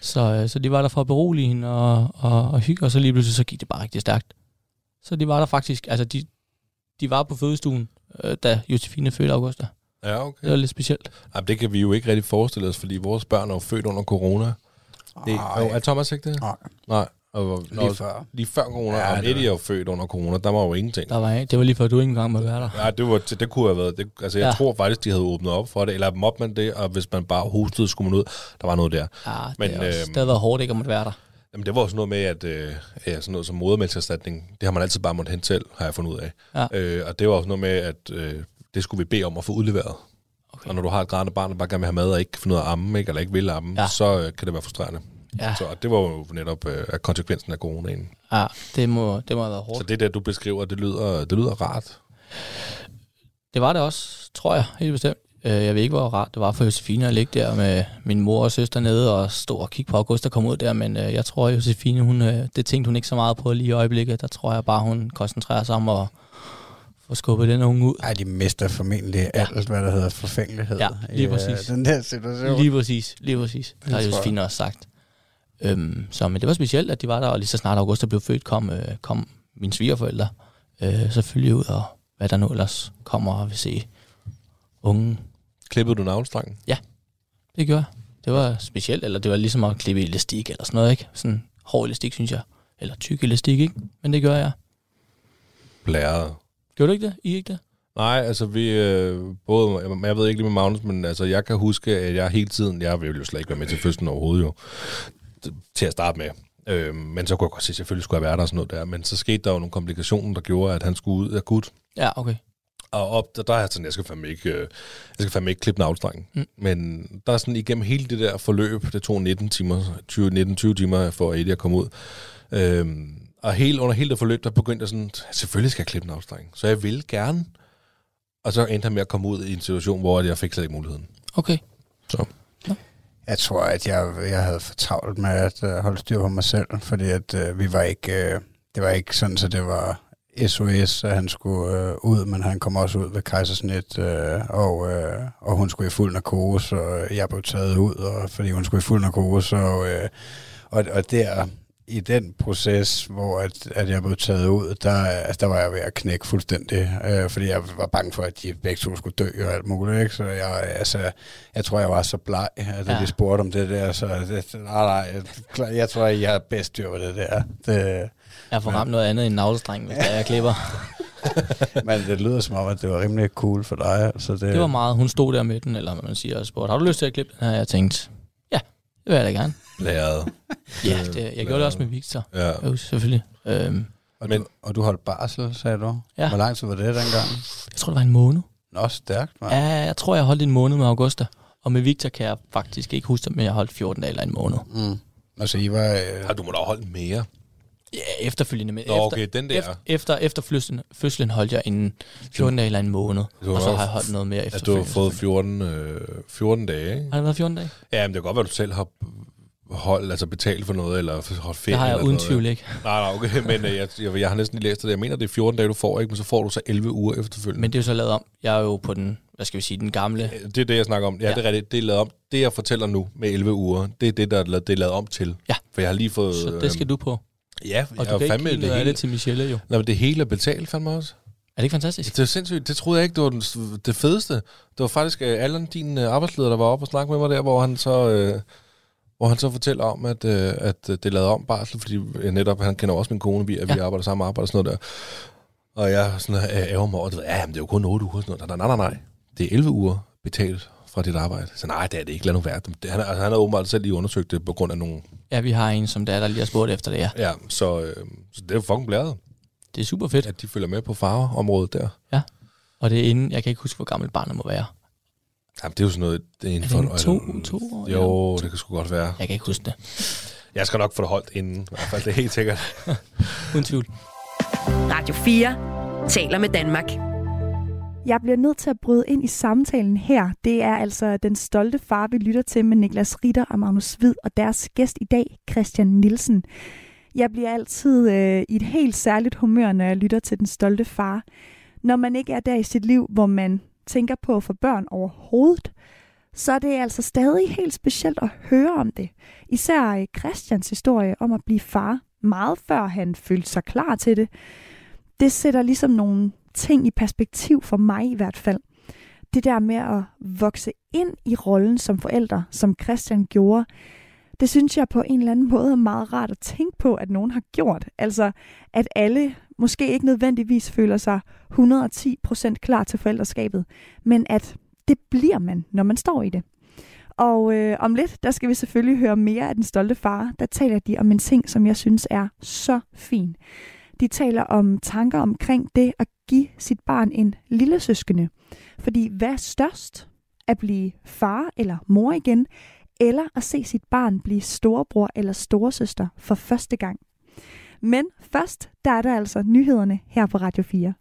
så, øh, så de var der for at berolige hende og, og, og hygge, og så lige pludselig så gik det bare rigtig stærkt. Så de var der faktisk, altså de, de var på fødestuen, øh, da Josefine fødte Augusta. Ja, okay. Det var lidt specielt. Jamen, det kan vi jo ikke rigtig forestille os, fordi vores børn er jo født under corona. Det, Ej. jo, er Thomas ikke det? Nej. Nej. Og, Lige når- før. Lige før corona, Ja, og det Eddie er jo født under corona, der var jo ingenting. Der var, ikke- det var lige før, du ikke engang måtte være der. Ja, det, var, det kunne have været. Det, altså, jeg Ja. tror faktisk, de havde åbnet op for det. Eller måtte man det, og hvis man bare hostede, skulle man ud. Der var noget der. Ja, det, Men, også, øhm, det havde været hårdt ikke at måtte være der. Jamen, det var også noget med, at øh, ja, sådan noget som modermælkserstatning, det har man altid bare måttet hente selv, har jeg fundet ud af. Ja. Øh, og det var også noget med, at øh, det skulle vi bede om at få udleveret. Okay. Og når du har et grædende barn, der bare gerne vil have mad og ikke kan finde af at amme, ikke, eller ikke vil amme, Ja. så øh, kan det være frustrerende. Ja, Så det var jo netop øh, konsekvensen af coronaen. ja det, må, det må have været hårdt. Så det der, du beskriver, det lyder, det lyder rart. Det var det også, tror jeg, helt bestemt. Øh, Jeg ved ikke, hvor rart det var for Josefine at ligge der med min mor og søster nede og stå og kigge på August, der kom ud der. Men øh, jeg tror, at Josefine, hun, øh, det tænkte hun ikke så meget på lige i øjeblikket. Der tror jeg bare, hun koncentrerer sig om at få skubbet den unge ud. Ej, de mister formentlig ja. alt, hvad der hedder forfængelighed. Ja, lige i, øh, præcis. Den der situation. Lige præcis, lige præcis. Det har jeg. Josefine også sagt. Øhm, så men det var specielt, at de var der, og lige så snart Augusta blev født, kom, øh, kom mine svigerforældre øh, selvfølgelig ud, og hvad der nu ellers kommer og vil se unge. Klippede du navnstrengen? Det gjorde jeg. Det var specielt, eller det var ligesom at klippe elastik eller sådan noget, ikke? Sådan hård elastik, synes jeg. Eller tyk elastik, ikke? Men det gør jeg. Blæret. Gjorde du ikke det? I ikke det? Nej, altså vi, øh, både, jeg, jeg ved ikke lige med Magnus, men altså jeg kan huske, at jeg hele tiden, jeg ville jo slet ikke være med til fødslen overhovedet jo, til at starte med. Øh, men så kunne jeg godt se, at selvfølgelig skulle jeg være der og sådan noget der. Men så skete der jo nogle komplikationer, der gjorde, at han skulle ud af gut. Ja, okay. Og op, der, der er jeg sådan, jeg skal fandme ikke, øh, jeg skal fandme ikke klippe navlstrengen. Mm. Men der er sådan igennem hele det der forløb, det tog 19 timer, 20, 19-20 timer for Eddie at komme ud. Øhm, og helt, under hele det forløb, der begyndte jeg sådan, selvfølgelig skal jeg klippe navlstrengen. Så jeg ville gerne. Og så endte han med at komme ud i en situation, hvor jeg fik slet ikke muligheden. Okay. Jeg tror, at jeg, jeg havde for travlt med at uh, holde styr på mig selv, fordi at uh, vi var ikke, uh, det var ikke sådan, så det var SOS, at han skulle uh, ud, men han kom også ud ved kejsersnit, uh, og, uh, og hun skulle i fuld narkose, og jeg blev taget ud, og, fordi hun skulle i fuld narkose, og, uh, og, og der i den proces, hvor at, at jeg blev taget ud, der, altså, der var jeg ved at knække fuldstændig, øh, fordi jeg var bange for, at de begge to skulle dø og alt muligt. Ikke? Så jeg, altså, jeg tror, jeg var så bleg, at Ja. de spurgte om det der. Så det, nej, nej, jeg, jeg tror, jeg har bedst styr på det der. Det, Jeg får ramt noget andet end navlestreng, hvis det er, jeg klipper. men det lyder som om, at det var rimelig cool for dig. Så det, Det var meget. Hun stod der med den, eller man siger, og spurgte, har du lyst til at klippe den her? Jeg tænkte, ja, det vil jeg da gerne. Læret. Ja, det, jeg gjorde det også med Victor. Ja. Jo, selvfølgelig. Øhm, og, men- du, og du holdt barsel, sagde du? Ja. Hvor lang tid var det dengang? jeg tror, det var en måned. Nå, stærkt, man. Ja, jeg tror, jeg holdt en måned med Augusta. Og med Victor kan jeg faktisk ikke huske det, men jeg holdt 14 dage eller en måned. Mm. Altså, I var... Øh, Ja, du må da holde mere. Ja, efterfølgende. Men Nå, efter, okay, den der. Efter, efter, efter fødslen, fødslen holdt jeg en 14 dage eller en måned. Og så har jeg holdt noget mere At du efterfølgende. har fået 14, øh, 14 dage, ikke? Har det været 14 dage? Ja, men det kan godt være, at du selv har holdt, altså betalt for noget, eller holdt ferie. Det har jeg uden noget. tvivl ikke. Nej, nej, okay, men øh, jeg, jeg, jeg har næsten lige læst det. Jeg mener, det er 14 dage, du får, ikke? Men så får du så 11 uger efterfølgende. Men det er jo så lavet om. Jeg er jo på den, hvad skal vi sige, den gamle. Det er det, jeg snakker om. Ja, Ja. det er rigtigt. Det er lavet om. Det, jeg fortæller nu med 11 uger, det er det, der er lavet, det er lavet om til. Ja. For jeg har lige fået... Så det skal du på. Øh, ja, Og jeg du kan ikke fandme det hele. det til Michelle jo. Nej, men det hele er betalt fandme også. Er det ikke fantastisk? Det er sindssygt. Det troede jeg ikke, det var den, det fedeste. Det var faktisk uh, Allan, din uh, arbejdsleder, der var oppe og snakke med mig der, hvor han så... Uh, hvor han så fortæller om, at, øh, at øh, det er lavet om barsel, fordi netop han kender også min kone, vi, at vi Ja. arbejder sammen arbejde og sådan noget der. Og jeg sådan, øh, ærger mig over det. Ja, men det er jo kun 8 uger. Sådan noget. Nej, nej, nej, nej. Det er 11 uger betalt fra dit arbejde. Så nej, det er det ikke. Lad nu være. Han, altså, han har åbenbart selv lige undersøgt det på grund af nogle... Ja, vi har en, som der, der lige har spurgt efter det, ja. Ja, så, øh, så det er jo fucking blæret, Det er super fedt. at de følger med på farveområdet der. Og det er inden, jeg kan ikke huske, hvor gammelt barnet må være. Jamen, det er jo sådan noget... Det er inden Er for det en to, to år? Jo, det kan sgu godt være. Jeg kan ikke huske det. Jeg skal nok få det holdt inden, i hvert fald. Det er helt sikkert. Uden tvivl. Radio 4 taler med Danmark. Jeg bliver nødt til at bryde ind i samtalen her. Det er altså den stolte far, vi lytter til med Niklas Ritter og Magnus Hvid og deres gæst i dag, Christian Nielsen. Jeg bliver altid øh, i et helt særligt humør, når jeg lytter til den stolte far. Når man ikke er der i sit liv, hvor man tænker på for børn overhovedet, så det er det altså stadig helt specielt at høre om det. Især Christians historie om at blive far, meget før han følte sig klar til det. Det sætter ligesom nogle ting i perspektiv for mig i hvert fald. det der med at vokse ind i rollen som forælder, som Christian gjorde, det synes jeg på en eller anden måde er meget rart at tænke på, at nogen har gjort. Altså, at alle måske ikke nødvendigvis føler sig 110% klar til forældreskabet, men at det bliver man, når man står i det. Og øh, om lidt, der skal vi selvfølgelig høre mere af den stolte far. Der taler de om en ting, som jeg synes er så fin. De taler om tanker omkring det at give sit barn en lille søskende. Fordi hvad er størst? At blive far eller mor igen, eller at se sit barn blive storebror eller storesøster for første gang. Men først, der er der altså nyhederne her på Radio 4.